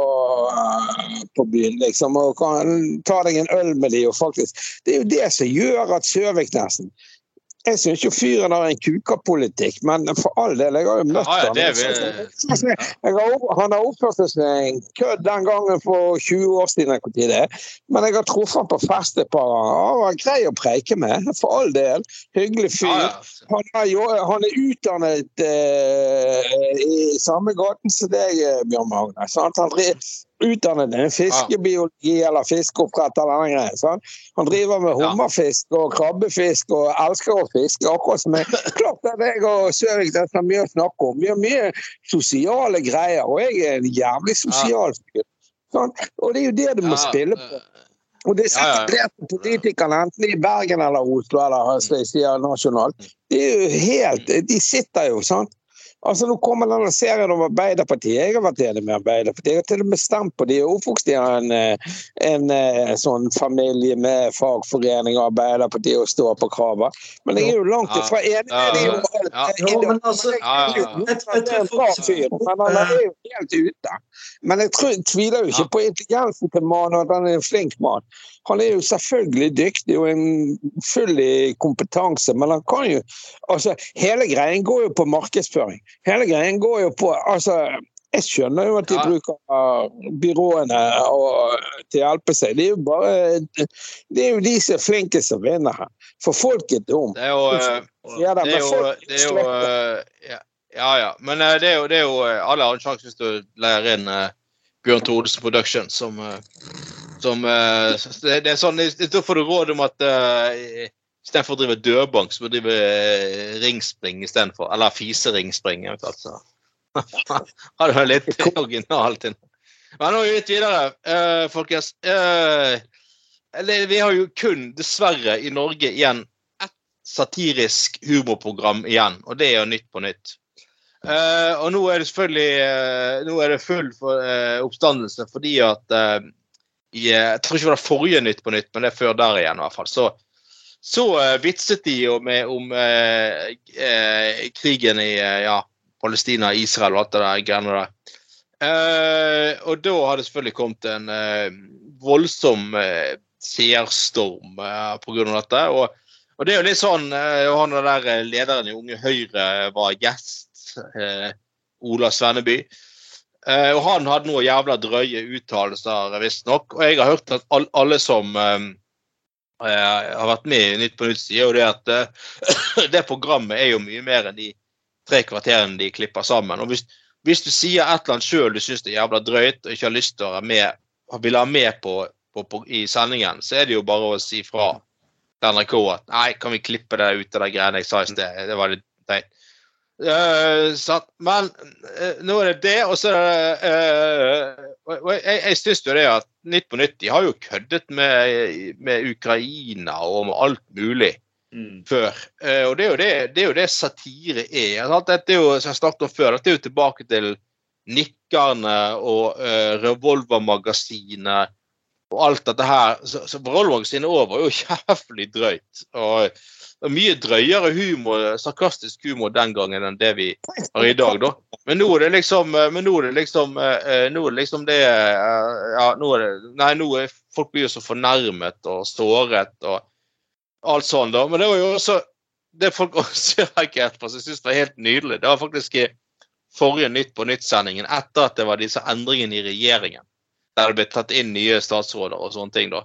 på byen, liksom, og kan ta deg en øl med de Og faktisk, det er jo det som gjør at Søviknesen jeg syns jo fyren har en kukapolitikk, men for all del, jeg har jo møtt Ja, ja, [LAUGHS] opp- han har oppført seg som en kødd den gangen for 20 år siden, hvor det er. men jeg har truffet ham på fest et par ganger. Han var grei å preike med, for all del. Hyggelig fyr. Ja. Han er, jo, han er utdannet eh, i samme gaten som deg, eh, Bjørn Magne. Han er utdannet en fiskebiologi eller fiskeoppdrett eller den greien. Sånn. Han driver med hummerfisk og krabbefisk og elsker å fiske, akkurat som jeg. [LAUGHS] Klart at jeg og Søvik det er mye å snakke om. Vi har mye sosiale greier, og jeg er en jævlig sosial fyr. Sånn. Og det er jo det du må spille på. Og det Ja, ja. det politikerne, enten i Bergen eller Oslo eller sier nasjonalt, de er jo helt De sitter jo, sant. Altså Nå kommer denne serien om Arbeiderpartiet. Jeg har vært enig med Arbeiderpartiet. Jeg har til og med stemt på de er oppvokst i en, eh, en, eh, sånn familie med fagforening og Arbeiderpartiet og står på krava. Men jeg er jo langt ifra enig med de om alt. Ja. Jo, men altså. Jeg, jeg Han er en jo helt ute. Men jeg tror, tviler jo ikke på intelligensen til mannen, og at han er en flink mann. Han er jo selvfølgelig dyktig og en full i kompetanse, men han kan jo altså, Hele greien går jo på markedsføring. Hele greien går jo på altså, Jeg skjønner jo at de Ja. bruker uh, byråene og, til å hjelpe seg. Det er jo bare Det er jo de som er flinke som vinner her. For folk er dumme. Det er jo Ja, Det er jo, det er jo ja, ja. Men det er jo, det er jo Alle har en sjanse hvis du lærer inn uh, Bjørn Thodesen Production som, eh, som uh, det, det er sånn, Da får du råd om at uh, istedenfor å drive dørbank, så må du drive eh, ringspring istedenfor. Eller fiseringsspring, eventuelt. Så. [LAUGHS] Har det litt originalt. Men nå er vi litt videre, uh, folkens. Uh, eller, vi har jo kun, dessverre, i Norge igjen ett satirisk humorprogram igjen, og det er jo Nytt på nytt. Uh, og nå er det selvfølgelig uh, nå er det full for, uh, oppstandelse fordi at eh, eh, Jeg tror ikke det var forrige Nytt på nytt, men det er før der igjen i hvert fall. Så, så eh, vitset de med om eh, eh, krigen i eh, ja, Palestina, Israel og alt det der greiene der. Eh, og da har det selvfølgelig kommet en voldsom eh, seerstorm eh, pga. dette. Og, og det er jo litt sånn Han der lederen i Unge Høyre var gjest, eh, Ola Svenneby. Eh, og han hadde noen jævla drøye uttalelser, visstnok. Og jeg har hørt at all, alle som eh, eh, har vært med i Nytt på Nytt, sier jo det at eh, [COUGHS] det programmet er jo mye mer enn de tre kvarterene de klipper sammen. Og hvis, hvis du sier et eller annet sjøl du syns er jævla drøyt og ikke har lyst til å være med, vil ha med på, på, på, i sendingen, så er det jo bare å si fra til NRK at nei, kan vi klippe det ut av de greiene jeg sa i sted. Det var litt teit. Eh, sant? men uh, nå er det det, og så og Jeg, jeg syns jo det at Nytt på Nytt de har jo køddet med, med Ukraina og med alt mulig Mm. før. Og det er, det, det er jo det satire er. Sant? Dette er jo, som jeg snakket om før, dette er jo tilbake til nikkerne og uh, revolvermagasinet og alt dette her. Så, så revolvermagasinet òg var jo [LAUGHS] jævlig drøyt. Og Det var mye drøyere humor, sarkastisk humor den gangen enn det vi har i dag, da. Men nå er det liksom eh, Men nå er det liksom eh, Nå er det liksom det eh, Ja, nå er det Nei, nå er folk blir jo så fornærmet og såret og alt sånn, da. Men det var jo også det folk [LAUGHS] også reagerte på, som syns var helt nydelig. Det var faktisk i forrige Nytt på Nytt-sendingen, etter at det var disse endringene i regjeringen. Der det ble tatt inn nye statsråder og sånne ting, da.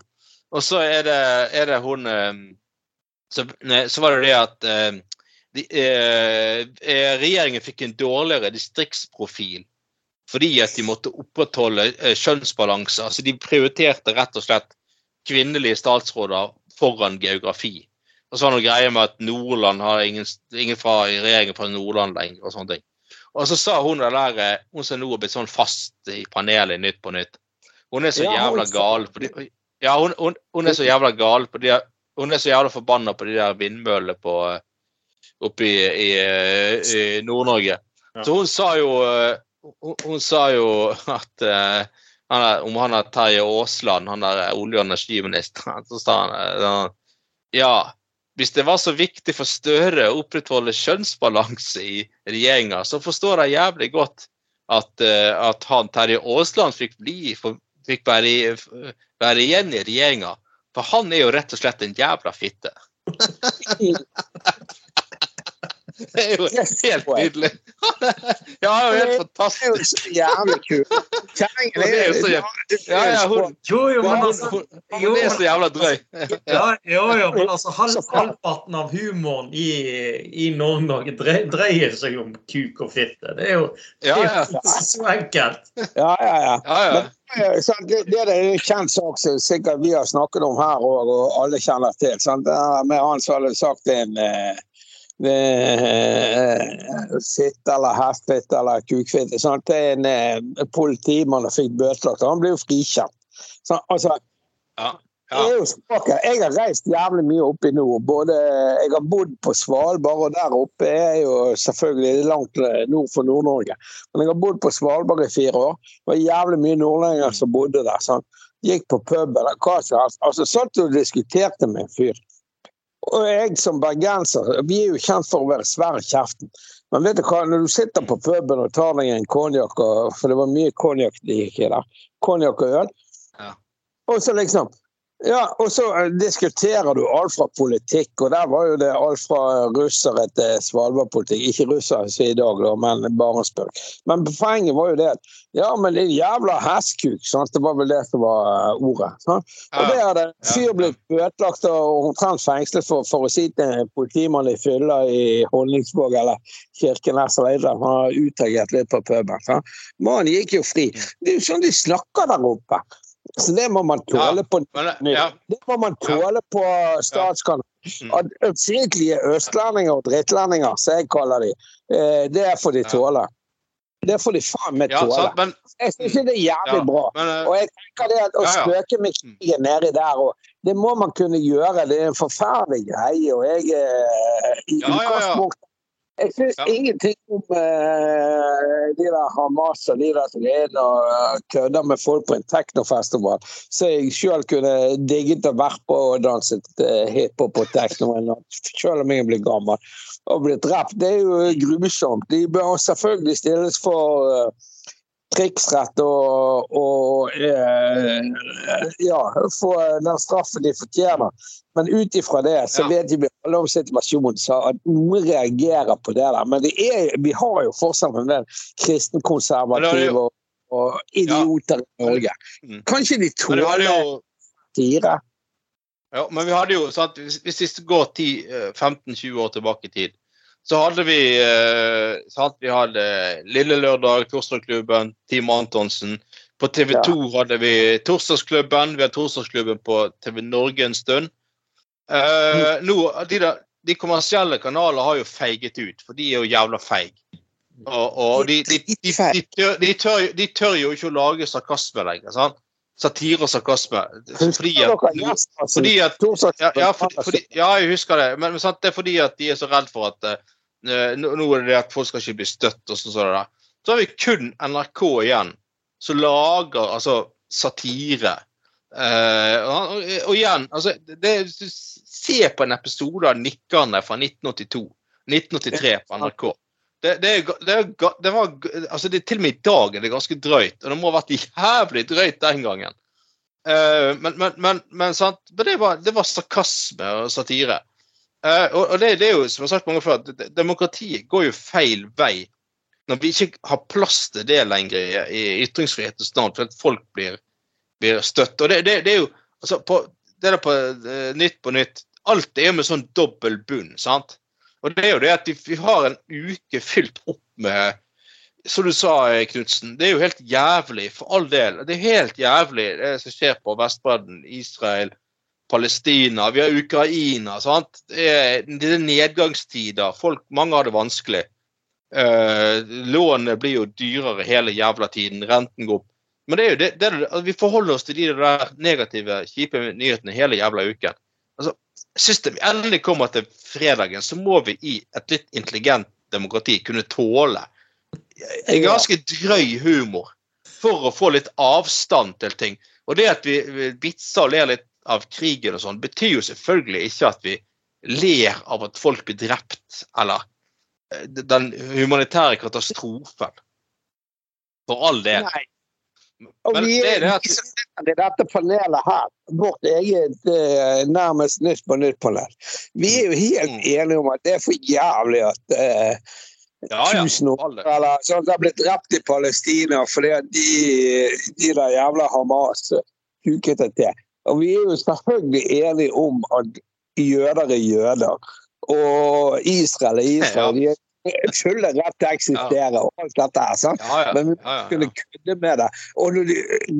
Og så er det, er det hun eh, så, så var det det at eh, de, eh, eh, regjeringen fikk en dårligere distriktsprofil fordi at de måtte opprettholde eh, kjønnsbalanse. Altså de prioriterte rett og slett kvinnelige statsråder foran geografi. Og så var det noe greie med at Nordland har ingen, ingen fra regjeringen fra Nordland lenger. Og sånne ting. Og så sa hun det der, eh, hun som nå har blitt sånn fast i panelet Nytt på Nytt Hun er så Ja, jævla gal på de, Ja, hun, hun, hun er så jævla gal på de Hun er så jævla forbanna på de der vindmøllene på eh, oppe i, i, eh, i Nord-Norge. Ja. Så hun sa jo eh, hun, hun sa jo at uh, han er, om han er Terje Aasland, han der olje- og energiministeren, så sa han ja, hvis det var så viktig for Støre å opprettholde kjønnsbalanse i regjeringa, så forstår jeg jævlig godt at, uh, at han Terje Aasland fikk bli, for, fikk være, være igjen i regjeringa. For han er jo rett og slett en jævla fitte. [LAUGHS] Det er jo helt nydelig. [LAUGHS] Ja, det er jo helt Det er jo så jævlig kult. Kjerringen det er jo så jævlig- Ja, ja, hun, Jo, jo, men altså hun, jo, er så jævla drøy. [LAUGHS] Ja, jo, jo, men altså halvparten av humoren i, i Nord-Norge dreier seg om kuk og fitte. Det er jo, det er jo så enkelt. Ja, ja, ja. ja, ja. Eh, Det, det er en kjent sak som sikkert vi har snakket om her òg, og alle kjenner til. Sant? Med han som hadde sagt en eh, eh, fitte eller hestfitte eller kukfitte sant? til en eh, politimann fikk bøtelagt. Han ble jo frikjent. Så, altså, ja. ja. jo. Jeg har reist jævlig mye opp i nord. Både, jeg har bodd på Svalbard, og der oppe er jo selvfølgelig langt nord for Nord-Norge. Men jeg har bodd på Svalbard i fire år. Det var jævlig mye nordlendinger som bodde der. Sant? Gikk på pub eller hva som helst. Altså, satt og diskuterte med en fyr. Og jeg som bergenser, vi er jo kjent for å være svære i kjeften. Men vet du hva, når du sitter på puben og tar deg en konjakk, for det var mye konjakk de gikk i der, konjakk og øl, Ja. og så liksom ja, og så eh, diskuterer du alt fra politikk, og der var jo det alt fra russere til Svalbard-politikk. Ikke russere som i dag, da, men bare en spøk. Men poenget var jo det at ja, men din jævla hestkuk, sant? det var vel det som var eh, ordet. Sant? Og det hadde en fyr blitt bøtelagt og omtrent fengslet for, for å si til en politimann i fylla i Honningsvåg eller Kirkenes eller annet. Han har utagert litt på puben. Mannen gikk jo fri. Det er jo sånn de snakker der oppe. Så det må man tåle på ja. det må man tåle på statskanalen. Mm. At østlendinger og drittlendinger, som jeg kaller de, eh, det får de tåle. Det får de faen meg ja tåle. Jeg syns det er jævlig bra. eh, Og jeg tenker det at å spøke med krigen nedi der, og det må man kunne gjøre. Det er en forferdelig greie. Og jeg eh, i utgangspunktet Jeg syns Ja. ingenting om eh, de der Hamas og de der som er og eh, kødder med folk på en teknofestival. Så jeg sjøl kunne digget å vært på og danset uh, hiphop på tekno sjøl om jeg blir gammel og blir drept. Det er jo grusomt. De bør selvfølgelig stilles for eh, krigsrett og, og eh, ja, få den straffen de fortjener. Men ut ifra det så Ja. vet vi alle om situasjonen, så at noen reagerer på det der. Men det er, vi har jo fortsatt en del kristenkonservative og, og idioter i Norge. Mm. Kanskje de tåler jo? Ja, men vi hadde jo, sant, hvis, hvis vi går 10, eh, 15-20 år tilbake i tid, så hadde vi eh, sant, Vi hadde Lille Lørdag, Torsdagsklubben, Team Antonsen. På TV 2 hadde vi Torsdagsklubben. Vi hadde Torsdagsklubben på TV Norge en stund. Eh, nå, de, der, de kommersielle kanalene har jo feiget ut, for de er jo jævla feig. Og, og de, de, de, de, tør, de, tør, de tør jo ikke å lage sarkasme lenger. sant? Satire og sarkasme. Fordi at, fordi at ja, ja, fordi, ja, jeg husker det. Men, sant, det er fordi at de er så redd for at eh, nå, nå er det det at folk skal ikke bli støtt. og sånn sånn. Så har vi kun NRK igjen, som lager altså satire. Eh, og, og, igjen, altså det, Se på en episode av Nikkerne fra 1982. 1983 på NRK. Det, det, det, det var altså det, Til og med i dag er det ganske drøyt. Og det må ha vært jævlig drøyt den gangen. Eh, men, men, men, men, sant? men det, var, det var sarkasme og satire. Eh, og og det, det er jo, som har sagt mange før, at demokratiet går jo feil vei når vi ikke har plass til det lenger i, i ytringsfrihetens navn, for at folk blir, blir støtt. Og det, det, det er jo altså på, det der på uh, Nytt på nytt. Alt er jo med sånn dobbel bunn, sant? Og det er jo det at vi, vi har en uke fylt opp med Som du sa, eh, Knutsen, det er jo helt jævlig, for all del. Det er helt jævlig det som skjer på Vestbredden, Israel, Palestina, vi har Ukraina. sant? Det er, det er nedgangstider. Folk, mange har det vanskelig. Eh, lånene blir jo dyrere hele jævla tiden. Renten går opp. Men det er jo det, det er, det- vi forholder oss til de der negative, kjipe nyhetene hele jævla uken. Altså, Sist vi endelig kommer til fredagen, så må vi i et litt intelligent demokrati kunne tåle en ganske drøy humor for å få litt avstand til ting. Og det at vi vi vitser og ler litt av krigen og sånn, betyr jo selvfølgelig ikke at vi ler av at folk blir drept, eller eh, den humanitære katastrofen. For all del. Nei. Og Men vi er det at i dette panelet her, vårt eget eh, nærmest Nytt på nytt-panel, vi er jo helt Mm. enige om at det er for jævlig at eh, Ja, ja. tusen år eller sånn, har blitt drept i Palestina fordi de, de der jævla Hamas huket det til. Og vi er jo selvfølgelig enige om at jøder er jøder. Og Israel er Israel. De er fulle rett til å eksistere og alt dette her. sant? Ja, ja. Men vi ja, ja, kunne kødde med det. Og når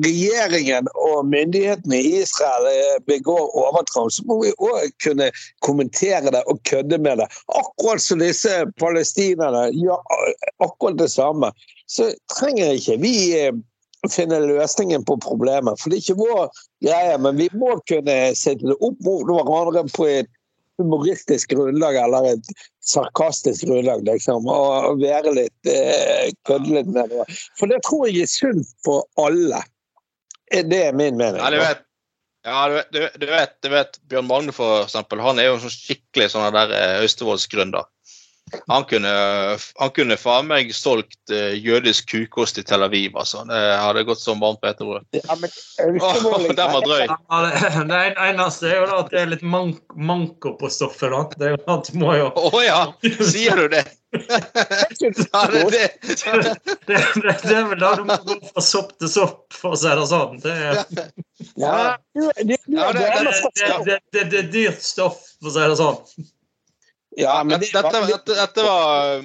regjeringen og myndighetene i Israel eh, begår overtramp, så må vi òg kunne kommentere det og kødde med det. Akkurat som disse palestinerne gjør akkurat det samme. Så trenger ikke vi eh, finne løsningen på problemet. For det er ikke vår greie, men vi må kunne sette det opp mot hverandre på et humoristisk grunnlag eller et sarkastisk grunnlag, liksom. Og være litt eh, kødde med det. For det tror jeg er sunt for alle. Det er min mening. Ja, du vet, ja, du vet, du, vet- du vet, Bjørn Magne, for eksempel, han er jo en sånn skikkelig sånn der eh, Austevoll-gründer. Han kunne, han kunne faen meg solgt eh, jødisk kukost i Tel Aviv, altså. Det hadde gått som varmt på etter er [LAUGHS] den var drøy. Ja, det, [LAUGHS] det eneste er jo da at det er litt mank, manko på stoffet. da. Det er jo at du må jo Å ja, sier du det? [LAUGHS] Ja, det, det. det, det, det er vel da du må gå fra sopp til sopp, for å si det sånn. Det er, Ja, det, det, det, det er dyrt stoff, for å si det sånn. Ja, men det, Dette, dette, dette, var,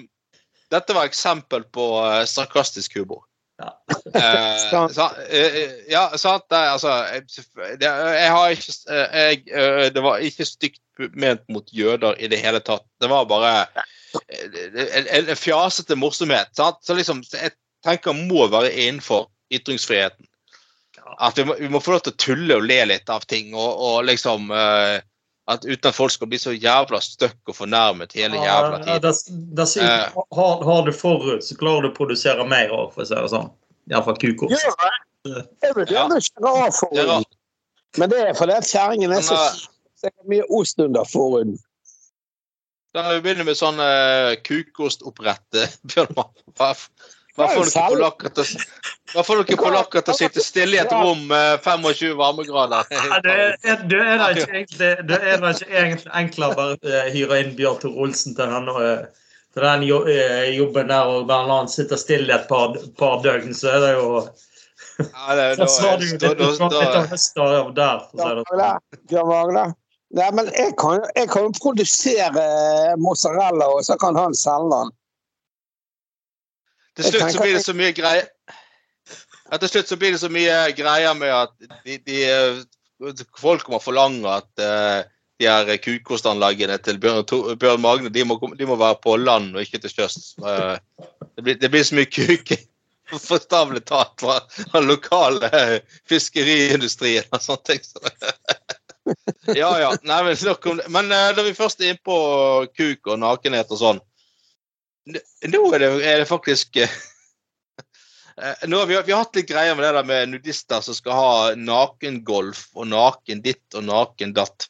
dette var eksempel på eh, sarkastisk humor. Ja. Eh, sa, eh, ja, sant. Det, altså, jeg, det, jeg har ikke eh, jeg, eh, Det var ikke stygt ment mot jøder i det hele tatt. Det var bare eh, en, en fjasete morsomhet. Sant? Så liksom, jeg tenker må være innenfor ytringsfriheten. At vi må, vi må få lov til å tulle og le litt av ting, og, og liksom eh, at Uten at folk skal bli så jævla støkk og fornærmet hele jævla Ja, tiden. det, det Eh. har, har du forut, så klarer du å produsere mer òg, for å si det sånn. Iallfall kukos. Ja. Jeg vet ikke å av Det forhuden. Men det er fordi at kjerringen er så er mye ost under forhuden. Da begynner vi med sånn uh, eh, [LAUGHS] Bjørn Mann. Hva, får dere polakker til hva får dere polakker til å sitte stille i et rom med 25 varmegrader? [LAUGHS] Ja, det er, det da ikke egentlig, det er da ikke egentlig enklere å bare eh, hyre inn Bjørn Tor Olsen til den, eh, til den eh, jobben der og bare la han sitte stille et par, par døgn, så er det jo Ja, det, [LAUGHS] Da du jo litt av høsta av der. for å si det sånn. Nei, men jeg kan, jo- produsere mozzarella, og så kan han selge den. Til slutt så blir det så mye greier ja, Til slutt så blir det så mye greier med at de, de, eh, folk må forlange at uh, de her kukostanleggene til Bjørn, Bjørn Magne de må, de må være på land og ikke til sjøs. Uh, det, blir, det blir så mye kuk forstavlig talt fra den lokale fiskeriindustrien og sånne ting. [LAUGHS] Ja, ja. Nei, men. Men da vi først er inne på kuk og nakenhet og sånn Nå er det, er det faktisk eh, Eh, nå har vi, har hatt litt greier med det der med nudister som skal ha nakengolf og naken ditt og naken datt.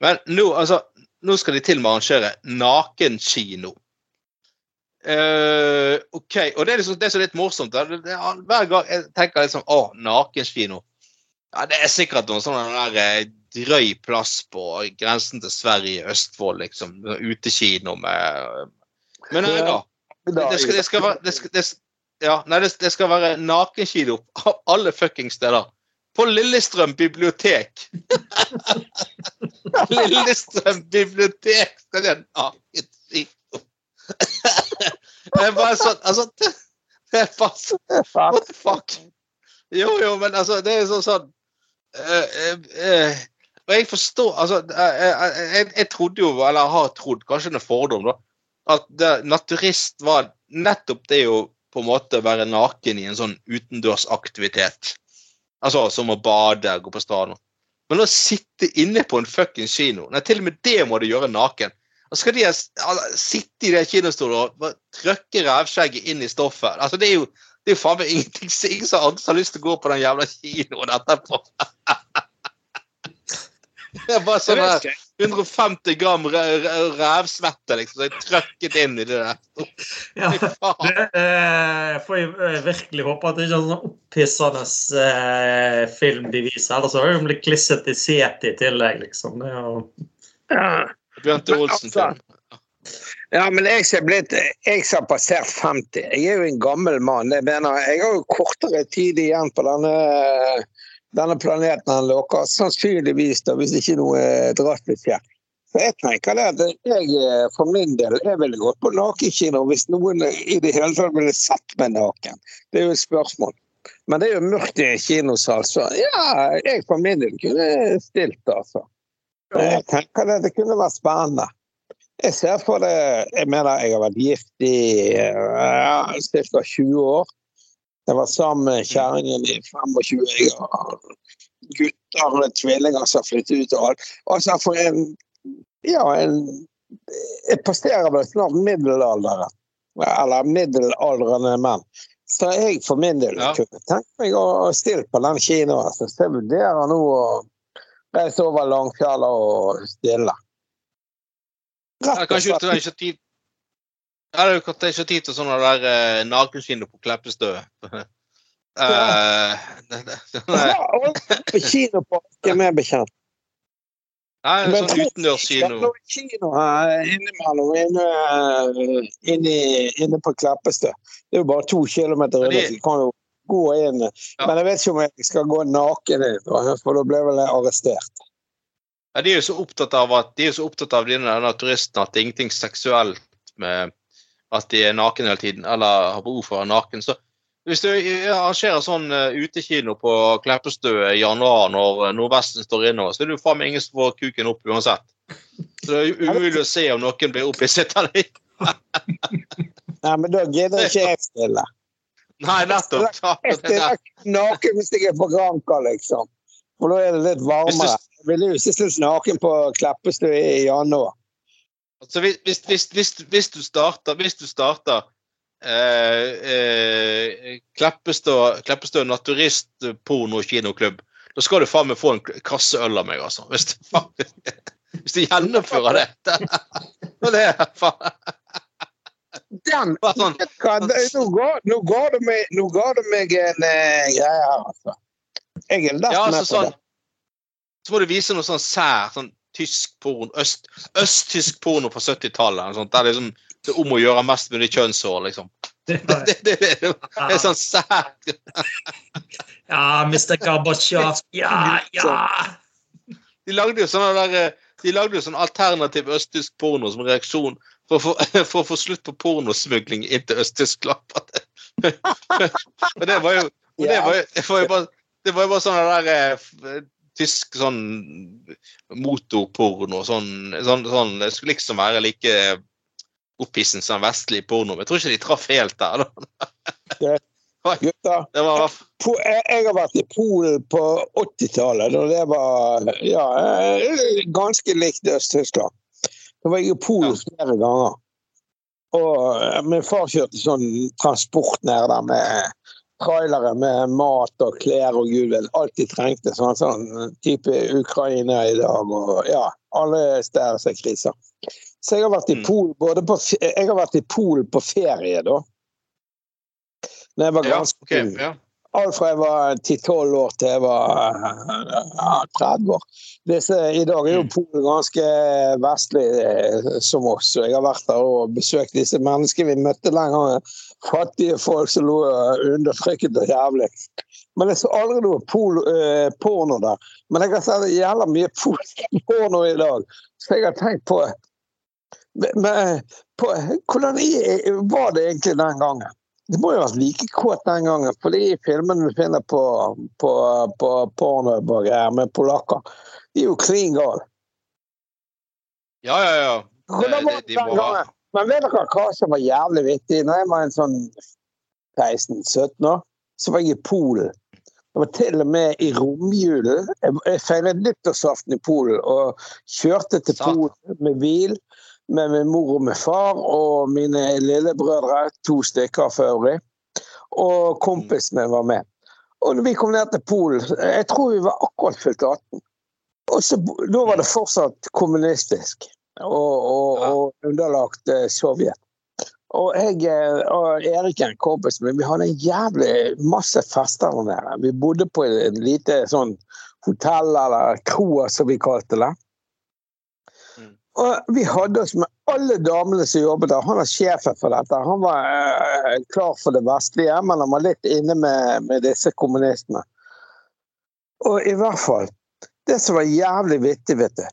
Men nå, altså, nå skal de til med arrangere nakenkino. Uh, OK. Og det er liksom det er litt morsomt. Det, det, hver gang jeg tenker liksom Å, nakenkino. Ja, det er sikkert noen sånn eh, drøy plass på grensen til Sverige, Østfold, liksom. Utekino med Men nei da. Det skal, det skal være det skal, det, ja, nei, det, det skal være nakenkino av alle fuckings steder. På Lillestrøm bibliotek. [LAUGHS] Lillestrøm bibliotek skal det ha nakenkino. det er bare sånn Altså, det, er bare sånn What the fuck? Jo, jo, men altså, det er sånn sånn uh, uh, Og jeg forstår Altså, jeg, jeg, jeg, trodde jo, eller har trodd, kanskje en fordom, da, at det, naturist var nettopp det å på en måte være naken i en sånn utendørsaktivitet. Altså som å bade, gå på stranda. Men å sitte inne på en fuckings kino Nei, til og med det må du gjøre naken. Og skal de sitte i det kinostolen og trykke rævskjegget inn i stoffet? Altså, det er jo det er faen meg ingenting ingen som har lyst til å gå på den jævla kinoen etterpå. [LAUGHS] Det er bare sånn her 150 gram rævsvette, liksom. Så jeg trøkket inn i det der. Ja, det eh, får jeg eh, virkelig håpe at det ikke er sånn opphissende eh, film de viser. Ellers har hun blitt klisset i setet i tillegg, liksom. Det er jo Ja. Bjørn T. Olsen-film. Ja, men jeg som Jeg som har passert 50. Jeg er jo en gammel mann. Jeg mener, jeg har jo kortere tid igjen på denne, denne planeten han lukker Sannsynligvis, da, hvis ikke noe drastisk skjer. Så jeg tenker det at jeg eh, for min del jeg ville gått på nakenkino hvis noen i det hele tatt ville sett meg naken. Det er jo et spørsmål. Men det er jo mørkt i en kinosal, så ja, jeg for min del kunne stilt, altså. Jeg tenker det, det kunne vært spennende. Jeg ser for det Jeg mener, jeg har vært gift i ja, 20 år. Jeg var sammen med kjerringen i 25. Jeg har gutter og tvillinger som har flyttet ut og alt. Altså for en Ja, en Jeg passerer vel snart middelalderen. Eller middelaldrende menn. Så jeg for min del Ja. kunne tenkt meg å stille på den kinoen. Så jeg vurderer nå å reise over Langfjella og stille. Jeg kanskje du tar initiativ Ja, er jo ikke tid til sånne der uh, nakenkino på Kleppestø. uh, det- det- eh, [LAUGHS] På kinoparken er bekjent. Nei, en sånn utendørskino. det kino her innimellom inne, eh, inne, inne på Kleppestø. Det er jo bare to kilometer unna, det- så vi kan jo gå inn. Ja. Men jeg vet ikke om jeg skal gå naken inn, for da blir vel jeg arrestert. Ja, de er jo så opptatt av at de er så opptatt av denne, denne turisten at det er ingenting seksuelt med at de er naken hele tiden, eller har behov for å være naken. Så hvis du arrangerer sånn uh, utekino på Kleppestø i januar når uh, Nordvesten står innover, så er det jo faen meg ingen som får kuken opp uansett. Så det er umulig å se om noen blir opphisset eller ikke. [LAUGHS] Nei, men da gidder ikke jeg stille. Nei, nettopp. Jeg stiller naken hvis jeg er på Granka, liksom. For da er det litt varmere. Jeg ville jo ikke stilt naken på Kleppestø i januar. Altså, hvis, hvis, hvis, hvis, du starter, hvis du starter eh, eh, Kleppestø, naturistporno-kinoklubb, da skal du faen meg få en kasse øl av meg, altså. Hvis du, [LAUGHS] hvis du gjennomfører det. [LAUGHS] det, er faen Den sånn det- Nå går, nå går du meg, nå går du meg en eh, greie her, altså. Jeg er lett Ja, med altså på sånn det. Så må du vise noe sånn sær, sånn tysk porno, øst, østtysk porno på 70-tallet. Der det er liksom det er om å gjøre mest mulig kjønnshår, liksom. [LAUGHS] Det, det, det, det, er sånn sær [LAUGHS] Ja, Mr. Gorbatsjov. Ja, ja. De lagde jo sånne der de lagde jo sånn alternativ østtysk porno som reaksjon for å få, [LAUGHS] slutt på pornosmugling inn til Øst-Tyskland. Men det var jo og det var jo, det var jo bare, det var jo bare sånn der eh, tysk sånn motorporno. Sånn, sånn, sånn Det skulle liksom være like opphissende som vestlig porno. Men jeg tror ikke de traff helt der. [LAUGHS] Gutter, Det var jeg jeg har vært i Polen på 80-tallet, og det var ja, eh, ganske likt Øst-Tyskland. Da var jeg i Polen flere ganger. Og eh, min far kjørte sånn transport ned der med trailere med mat og klær og gud vel, alt de trengte. Sånn, sånn type Ukraina i dag og ja, alle steder som er kriser. Så jeg har vært i Mm. Polen både på, jeg har vært i Polen på ferie, da. Når jeg var ganske ja, okay, ja. Alt fra jeg var 10-12 år til jeg var ja, 30 år. Disse, I dag er jo Mm. Polen ganske vestlig eh, som oss, jeg har vært der og besøkt disse menneskene vi møtte den gangen. Fattige folk som lå undertrykket og jævlig. Men jeg så aldri noe pol, eh, porno der. Men jeg har sett jævla mye porno i dag, så jeg har tenkt på, men, på Hvordan var det egentlig den gangen? Det må jo ha vært like kåt den gangen, for de filmene du finner på, på, på pornhub og greier med polakker, de er jo klin gale. Ja, ja, ja. Det, det de må ha? Men vet dere hva som var jævlig vittig? Når jeg var en sånn 16-17 år, så var jeg i Polen. Jeg var til og med i romjulen. Jeg- feiret nyttårsaften i Polen og kjørte til Polen med bil med min mor og min far og mine lillebrødre, to stykker for øvrig. Og kompisen min var med. Og når vi kom ned til Polen, jeg tror vi var akkurat fylt 18. Og så, da var det fortsatt kommunistisk og, og, og underlagt eh, Sovjet. Og jeg og Erik er Eriken, kompisen min, vi hadde en jævlig masse fester der nede. Vi bodde på et lite sånn hotell, eller kroa som vi kalte det. Og vi hadde oss med alle damene som jobbet der. Han er sjefen for dette. Han var uh, klar for det vestlige, men han var litt inne med, med disse kommunistene. Og i hvert fall Det som var jævlig vittig, vet du,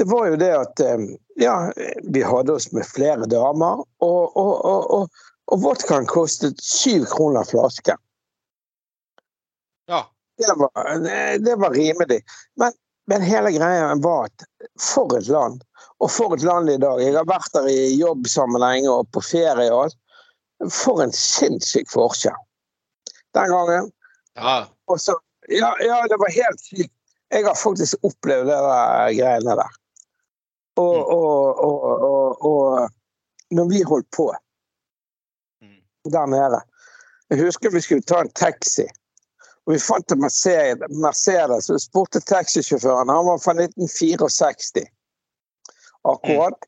det var jo det at eh, Ja, vi hadde oss med flere damer, og, og, og, og, og vodkaen kostet syv kroner flasken. Ja. Det var, det var rimelig. Men, men hele greia var at for et land. Og for et land i dag. Jeg har vært der i jobbsammenheng og på ferie og alt. For en sinnssyk forskjell. Den gangen. ja. Så Ja, ja det var helt sykt. Jeg har faktisk opplevd der greiene der. Og, Mm. og, og, og når vi holdt på Mm. der nede Jeg husker vi skulle ta en taxi. Og vi fant en Mercedes, og spurte taxisjåføren. Han var fra 1964. Akkurat.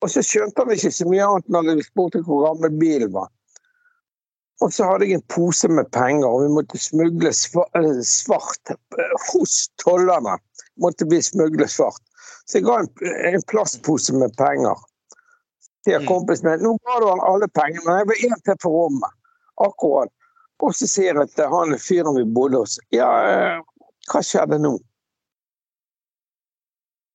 Og så skjønte han ikke så mye annet når vi spurte hvor gammel bilen var. Og så hadde jeg en pose med penger, og vi måtte smugle eh, svart eh, hos tollerne. Måtte vi smugle svart. Så jeg ga en, en plastpose med penger til Mm. kompisen min. Nå ga du han alle pengene, men jeg var én til på rommet. Akkurat. Og så sier jeg til han fyren vi bodde hos, ja, hva skjedde nå?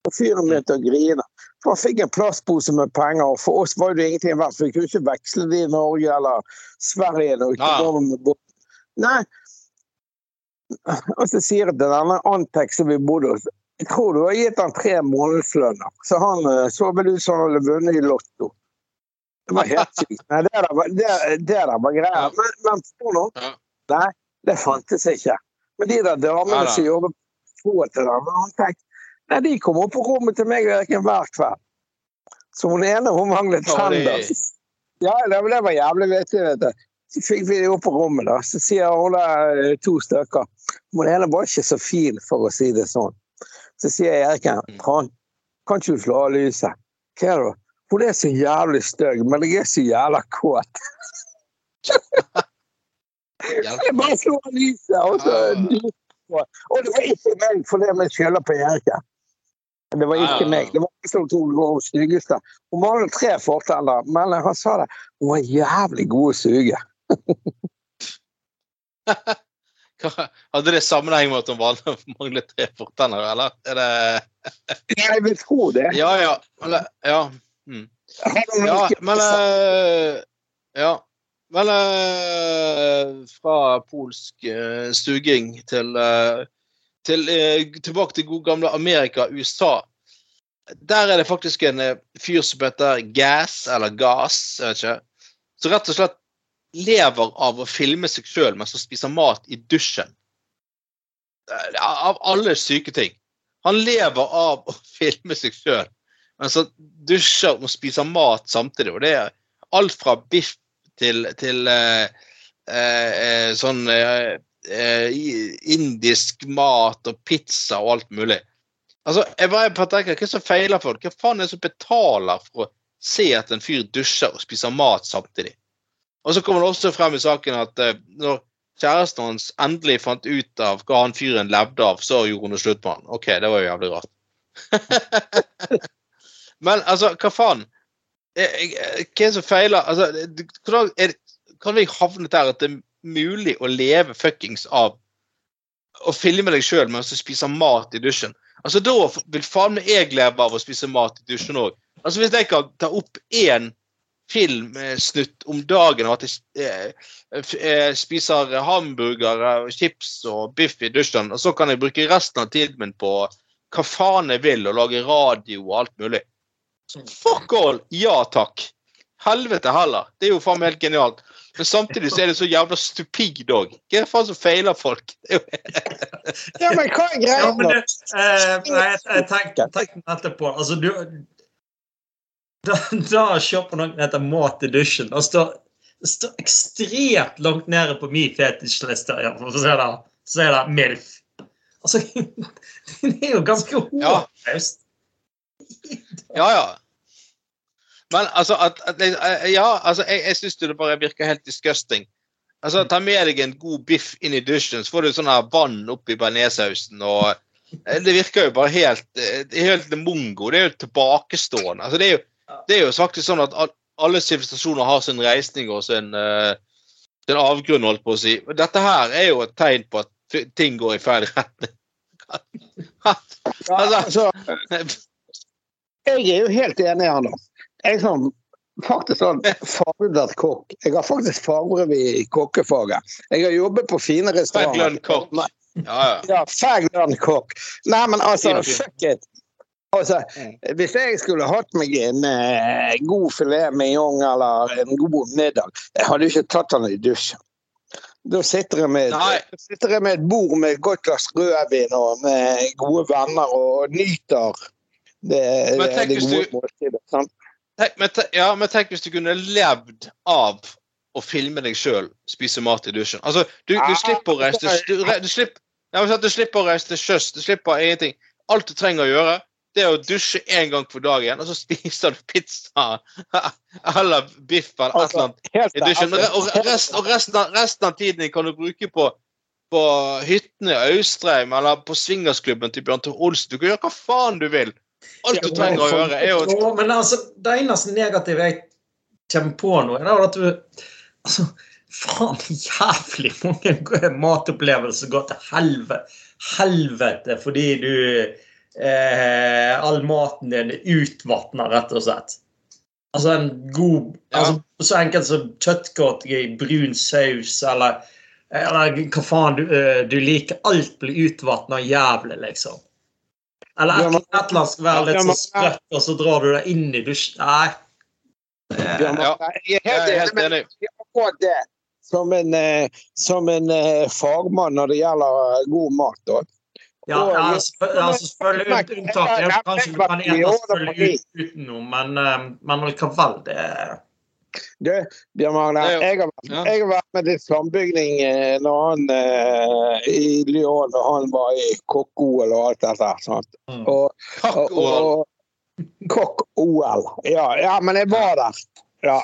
Og fyren begynte å grine. For han fikk en plastpose med penger, og for oss var det ingenting verdt. For vi kunne ikke veksle det i Norge eller Sverige. når ikke med. Nei. Og så sier jeg til denne Antex som vi bodde hos, jeg tror du har gitt han tre månedslønner. Så han eh, så vel ut som han hadde vunnet i Lotto. Det var helt sykt. Nei, det der var, det, det der var greia. Ja. Men, men for nå, Ja. nei, det fantes ikke. Men de der damene Neida. som gjorde på til dem, han tenkte, nei, de kom opp på rommet til meg og Eriken hver kveld. Så hun ene hun manglet Ja, det- tenner. Ja, det, det var jævlig vittig, vet du. Så fikk vi det opp på rommet, da. Så sier hun eh, to stykker Hun ene var ikke så fin, for å si det sånn. Så sier Eriken Mm. Trond, kan ikke du slå av lyset? Hva er det? Hun er så jævlig stygg, men jeg er så jævla kåt. Jeg bare slo av lyset, og så Og det var ikke meg, for det med skylder på Eriken. Det var ikke ja. meg. Det var ikke som hun styggeste. Hun manglet tre forteller, men han sa det. Hun var jævlig god å suge. Hadde det sammenheng med at hun manglet tre fortenner, eller? Er det Jeg vil tro det. Ja, ja. Eller, ja. Mm. Ja, men uh, Ja. Men [LAUGHS] uh, fra polsk uh, til, eh, til eh, Tilbake til god gamle Amerika, USA. Der er det faktisk en fyr som heter Gas, eller Gas, jeg vet ikke, som rett og slett lever av å filme seg sjøl mens han spiser mat i dusjen. Av alle syke ting. Han lever av å [LAUGHS] filme seg sjøl mens så dusjer og spiser mat samtidig. Og det er alt fra biff til, til, eh, eh, eh, sånn eh, eh, indisk mat og pizza og alt mulig. Altså, jeg bare tenker, Hva som feiler folk? Hva faen er det som betaler for å se at en fyr dusjer og spiser mat samtidig? Og så kommer det også frem i saken at eh, når kjæresten hans endelig fant ut av hva han fyren levde av, så gjorde hun det slutt med han. OK, det var jo jævlig rart. [LAUGHS] Men altså, hva faen? Eh, eh, Hva er det som feiler? Altså, hvordan er kan vi havne der at det er mulig å leve fuckings av å filme deg sjøl mens du spiser mat i dusjen? Altså, Da vil faen meg jeg leve av å spise mat i dusjen òg. Altså, hvis jeg kan ta opp én filmsnutt om dagen og at jeg eh, eh, spiser hamburgere, chips og biff i dusjen, og så kan jeg bruke resten av tiden min på hva faen jeg vil, og lage radio og alt mulig. Fuck all! Ja takk. Helvete heller. Det er jo faen meg helt genialt. Men samtidig så er det så jævla stupid òg. Hva er det faen som feiler folk? [LAUGHS] Det Ja, men hva er greia? Ja, men nå? det, eh, jeg, jeg tenkte, tenkte nettopp på Altså, du Da, da kjøper noen etter Mat i dusjen. Det står, står ekstremt langt nede på min fetisjliste. Ja, det, så er det MILF. Altså, [LAUGHS] det er jo ganske håpløst. Ja, ja. Men altså at, at eh, Ja, altså, jeg, jeg syns det bare virker helt disgusting. Altså, Ta med deg en god biff inn i dusjen, så får du sånn her vann oppi bearnéssausen. eh, Det virker jo bare helt eh, helt mongo. Det er jo tilbakestående. Altså, det, er jo, det er jo faktisk sånn at alle sivilisasjoner har sin reisning og sin, uh, sin avgrunn, holdt på å si. Dette her er jo et tegn på at ting går i feil retning. [LAUGHS] Altså- altså, [LAUGHS] jeg er jo helt enig her nå. Jeg er sånn, faktisk har fagutdannet kokk. Jeg har faktisk fagbrev i kokkefaget. Jeg har jobbet på fine restauranter. Fagland kokk. Ja, ja. Ja, kokk. Nei, men altså, fuck it. Altså, hvis jeg skulle hatt meg en eh, god filet mignon eller en god middag, jeg hadde jo ikke tatt den i dusjen. Da sitter jeg med, sitter jeg med et bord med et godt glass rødvin og med gode venner og nyter det, hvis gode du- måltidet. sant? Tenk, men, te- ja, men tenk hvis du kunne levd av å filme deg sjøl spise mat i dusjen. Altså, du, du Ah, slipper å reise til du, du, slipper, ja, du slipper å reise til sjøs. Du slipper ingenting. Alt du trenger å gjøre, det er å dusje én gang for dagen, og så [LAUGHS] spiser du pizza [LAUGHS] eller biff eller et eller Altså, annet i dusjen. Og, altså, og, rest, og resten, av, resten av tiden kan du bruke på på hyttene i Austrheim eller på swingersklubben til Bjørn Tore Olsen. Du kan gjøre hva faen du vil. Alt du trenger å gjøre, er å Jo, men altså, det eneste negative jeg kommer på nå, er at du altså, Faen, jævlig mange matopplevelser går til helvete, helvete fordi du eh, All maten din er utvatna, rett og slett. Altså en god Ja. altså, Så enkelt som kjøttkaker i brun saus, eller, eller hva faen du, eh, du liker. Alt blir utvatna jævlig, liksom. Eller et, et eller annet skal være litt så sånn sprøtt, og så drar du deg inn i dusjen. Nei. Ja. Jeg er helt enig med akkurat det. Som en, eh, som en eh, fagmann når det gjelder eh, god mat. Da. Ja, Og- ja, selvfølgelig, altså, selvfølgelig unntaket kanskje du kan ete selvfølgelig uten noe, men, eh, men likevel, det Du, Bjørn Magne, jeg har, jeg har vært med i sambygning eh, når han eh, i Lyon og han var i kokk-OL og alt dette. Sant? Mm. Og, og, og Kokk-OL. Ja, ja, men jeg var der. Ja,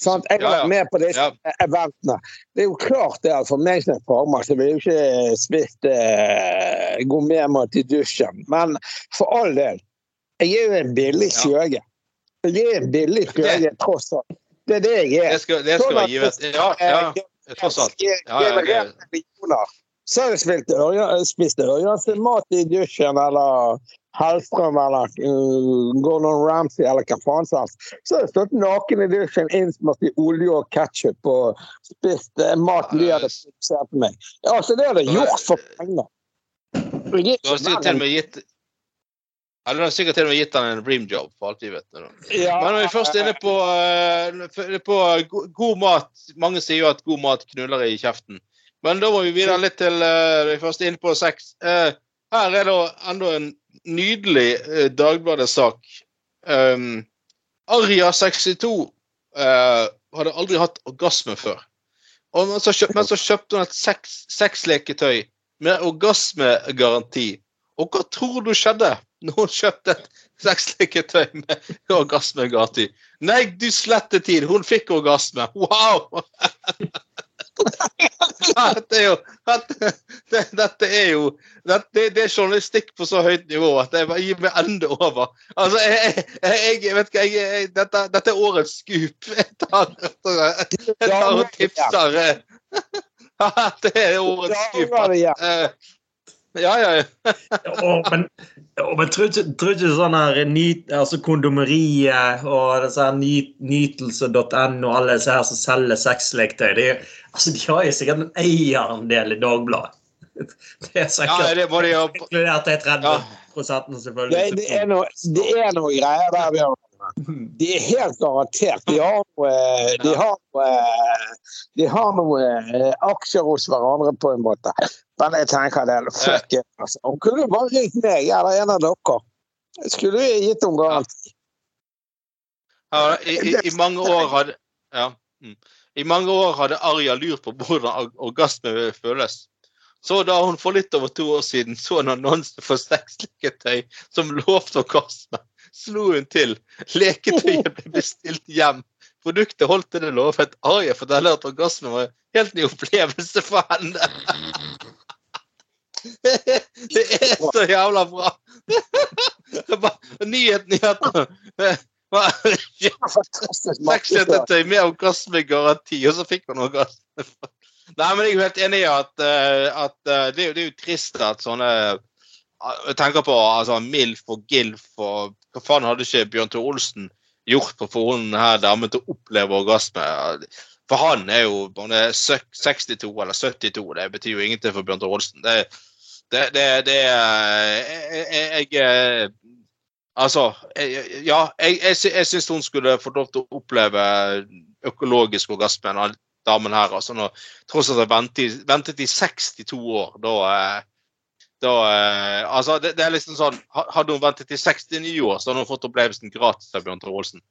sant? Jeg var ja. med på disse eventene. Det er jo klart det, at for meg som er fagmann, så vil jeg jo ikke spist eh, gourmetmat i dusjen. Men for all del, jeg er jo en billig skjøge. Jeg er en billig skjøge, tross alt. Det er det jeg er. Det skal, det skal Sånn være givet. Ja, ja, tross alt. Ja, ja, har jeg spist ørjansen mat i dusjen, eller Hellstrøm, eller uh, Gordon Ramsay, eller hva faen som helst. Så har jeg stått naken i dusjen, innsmurt i olje og ketsjup, og spist uh, mat de hadde produsert meg. Ja, altså, det hadde jeg gjort for penger. Jeg er med ikke sikkert til og med gitt eller de har sikkert til og med gitt han en dream job, for alt vi vet. Ja, Men når vi først er inne på, uh, på go- god mat Mange sier jo at god mat knuller i kjeften. Men da må vi videre litt til uh, Vi er inne på sex. Uh, her er det enda en nydelig uh, Dagbladet-sak. Um, Arja 62 eh, hadde aldri hatt orgasme før. Og men så, kjøpt, men så kjøpte hun et sex, sexleketøy med orgasmegaranti. Og hva tror du skjedde når hun kjøpte et sexleketøy med orgasmegaranti? Nei, du slettet tid. Hun fikk orgasme. Wow! [LAUGHS] Dette er jo Dette, dette er jo dette, Det er journalistikk på så høyt nivå at jeg bare gir meg ende over. Altså, jeg, jeg, jeg vet ikke jeg, dette, dette er årets skup. [LAUGHS] Jeg tar, jeg tar og tipser. [LAUGHS] det Dette er årets Da Ja, ja, ja. og, men, og, men tror ikke ikke sånn her nyt, altså Kondomeriet og disse her nyt, nytelse.no og alle disse her som selger sexleketøy, de, altså, de har jo sikkert en eierandel i Dagbladet. [LAUGHS] Det er ja sikkert det må de gjøre. inkludert de 30 Ja. Det, selvfølgelig. det, er noe, det er noe greier der, Bjørn. De er helt garantert. De har noe, de har noe, de har noe eh, aksjer hos hverandre, på en måte. Men jeg tenker det, fuck it. Altså. Hun kunne bare ringt meg eller en av dere. Skulle vi gitt henne garanti? Ja, i, i, I mange år hadde ja. mm. I mange år hadde Arja lurt på hvordan orgasme føles. Så da hun for litt over to år siden så en annonse for sexleketøy som lovte orgasme, slo hun til. Leketøyet ble [LAUGHS] bestilt hjem. Produktet holdt til det lovet. Arja forteller at orgasmen var en helt ny opplevelse for henne. [LAUGHS] Det er så jævla bra! Nyheten i at. [LAUGHS] Sexleketøy med orgasmegaranti, og så fikk hun orgasme. Nei, men jeg er helt enig i at, eh, at eh, det, er jo, det er jo trist at sånne Jeg tenker på altså, MILF og GILF og Hva faen hadde ikke Bjørn Tore Olsen gjort for å få hun her damen til å oppleve orgasme? For han er jo han er 62 eller 72, det betyr jo ingenting for Bjørn Tore Olsen. Det, det, det, det jeg, jeg, Altså, jeg- ja, jeg, jeg, syns hun skulle fått lov til å oppleve økologisk orgasme, den damen her. altså Tross at hun ventet, ventet i 62 år, da, eh, da eh, altså det, det er liksom sånn, Hadde hun ventet i 69 år, så hadde hun fått opplevelsen gratis av Bjørn Tore Olsen.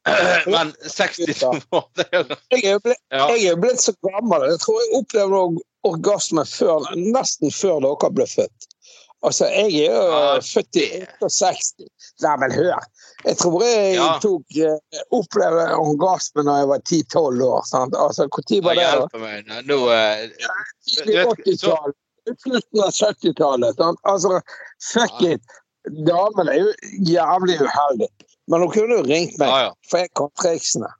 [CLEARS THROAT] Men 62 år det er, jo- Jeg er blitt, ja. jeg er blitt så gammel. Jeg tror jeg opplevde org- orgasme før, nesten før dere ble født. Altså, jeg er jo Ja, født i det- 68. Nei, men hør. Jeg tror jeg Ja. tok eh, opplevde orgasme da jeg var 10-12 år. Sant? Altså, Når var det? da? hjelpe meg. Nå eh, du vet, 80-tallet. Slutten av 70-tallet. Altså, fuck it. Damen er jo jævlig uheldig. Men hun kunne jo ringt meg, Ja, ja. for jeg kom triksene.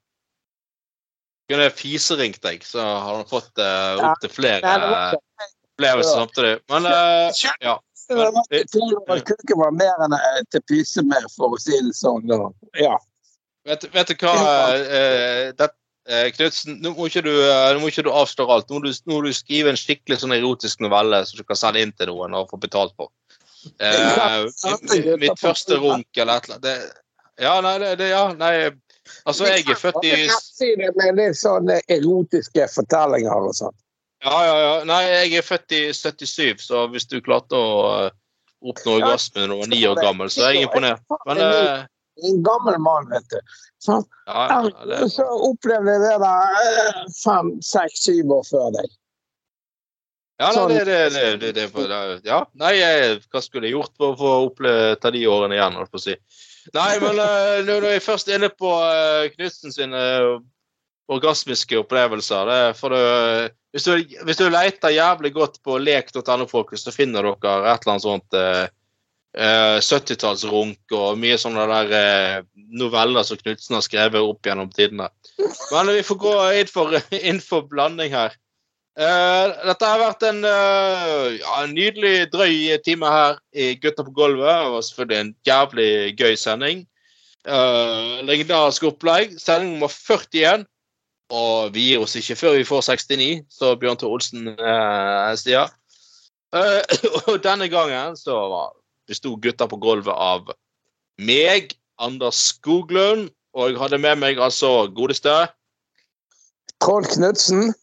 Kunne fiseringt deg, så hadde han fått uh, opptil flere opplevelser Ja. samtidig. Men uh, ja. Kuken var mer enn eh, til pyse med, for å si det sånn. Ja. Vet, vet du hva, uh, det, eh, Knutsen, nå må ikke du, eh, nå må ikke du avsløre alt. Nå må du, nå må du skrive en skikkelig sånn erotisk novelle som du kan sende inn til noen og få betalt for. Eh, mitt, mitt første runk eller et eller annet. Det, ja, nei, det, det ja, nei, Altså, jeg er født i det med litt sånn eh, erotiske fortellinger og sånn. Ja, ja, ja. Nei, jeg er født i 77, så hvis du klarte å eh, oppnå orgasme da du var ni år gammel, så er jeg imponert. Men eh, En gammel mann, vet du. Så, ja, ja, det, Så opplevde jeg det der eh, fem, seks, syv år før deg. ja, nei, sånn- det, det, det, det, det Ja, nei, jeg, hva skulle jeg gjort for å oppleve ta de årene igjen, holdt på å si. Nei, men eh, nå er jeg først inne på uh, Knutsen sine eh, orgasmiske opplevelser. Det er for det, hvis, du, hvis du leter jævlig godt på lek.no, folkens, så finner dere et eller annet sånt eh, eh, 70-tallsrunk og mye sånne der eh, noveller som Knutsen har skrevet opp gjennom tidene. Men vi får gå inn for, [LAUGHS] inn for blanding her. Eh, dette har vært en, ja, nydelig drøy time her i Gutta på gulvet. Var selvfølgelig en jævlig gøy sending. Uh, legendarisk opplegg. Sending nummer 41. Og vi gir oss ikke før vi får 69, så Bjørn Tore Olsen eh, sier. [LAUGHS] Og denne gangen så var- besto Gutta på gulvet av meg, Anders Skoglund, og jeg hadde med meg altså godeste Trond Knutsen.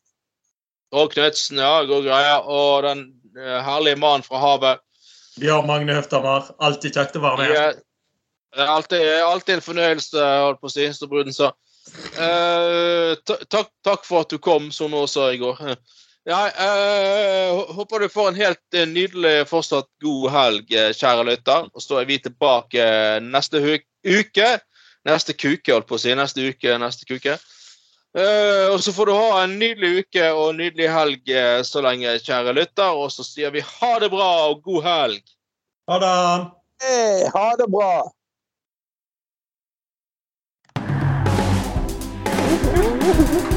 Trond Knutsen, ja, god greie, og den uh, herlige mannen fra havet. Bjørn Magne Høftamar. alltid kjekt å være med. Ja, Det er alltid, alltid en fornøyelse, holdt på å si, som bruden sa. Uh, takk, takk for at du kom, som du også i går. Ja, øh, håper du får en helt eh, nydelig fortsatt god helg, eh, kjære lytter. Og så er vi tilbake neste uke. Neste kuke, holdt på å si. Neste uke, neste kuke. Uh, og så får du ha en nydelig uke og en nydelig helg så lenge, kjære lytter. Og så sier vi ha det bra og god helg. Ha det. Hey, ha det bra! [LAUGHS]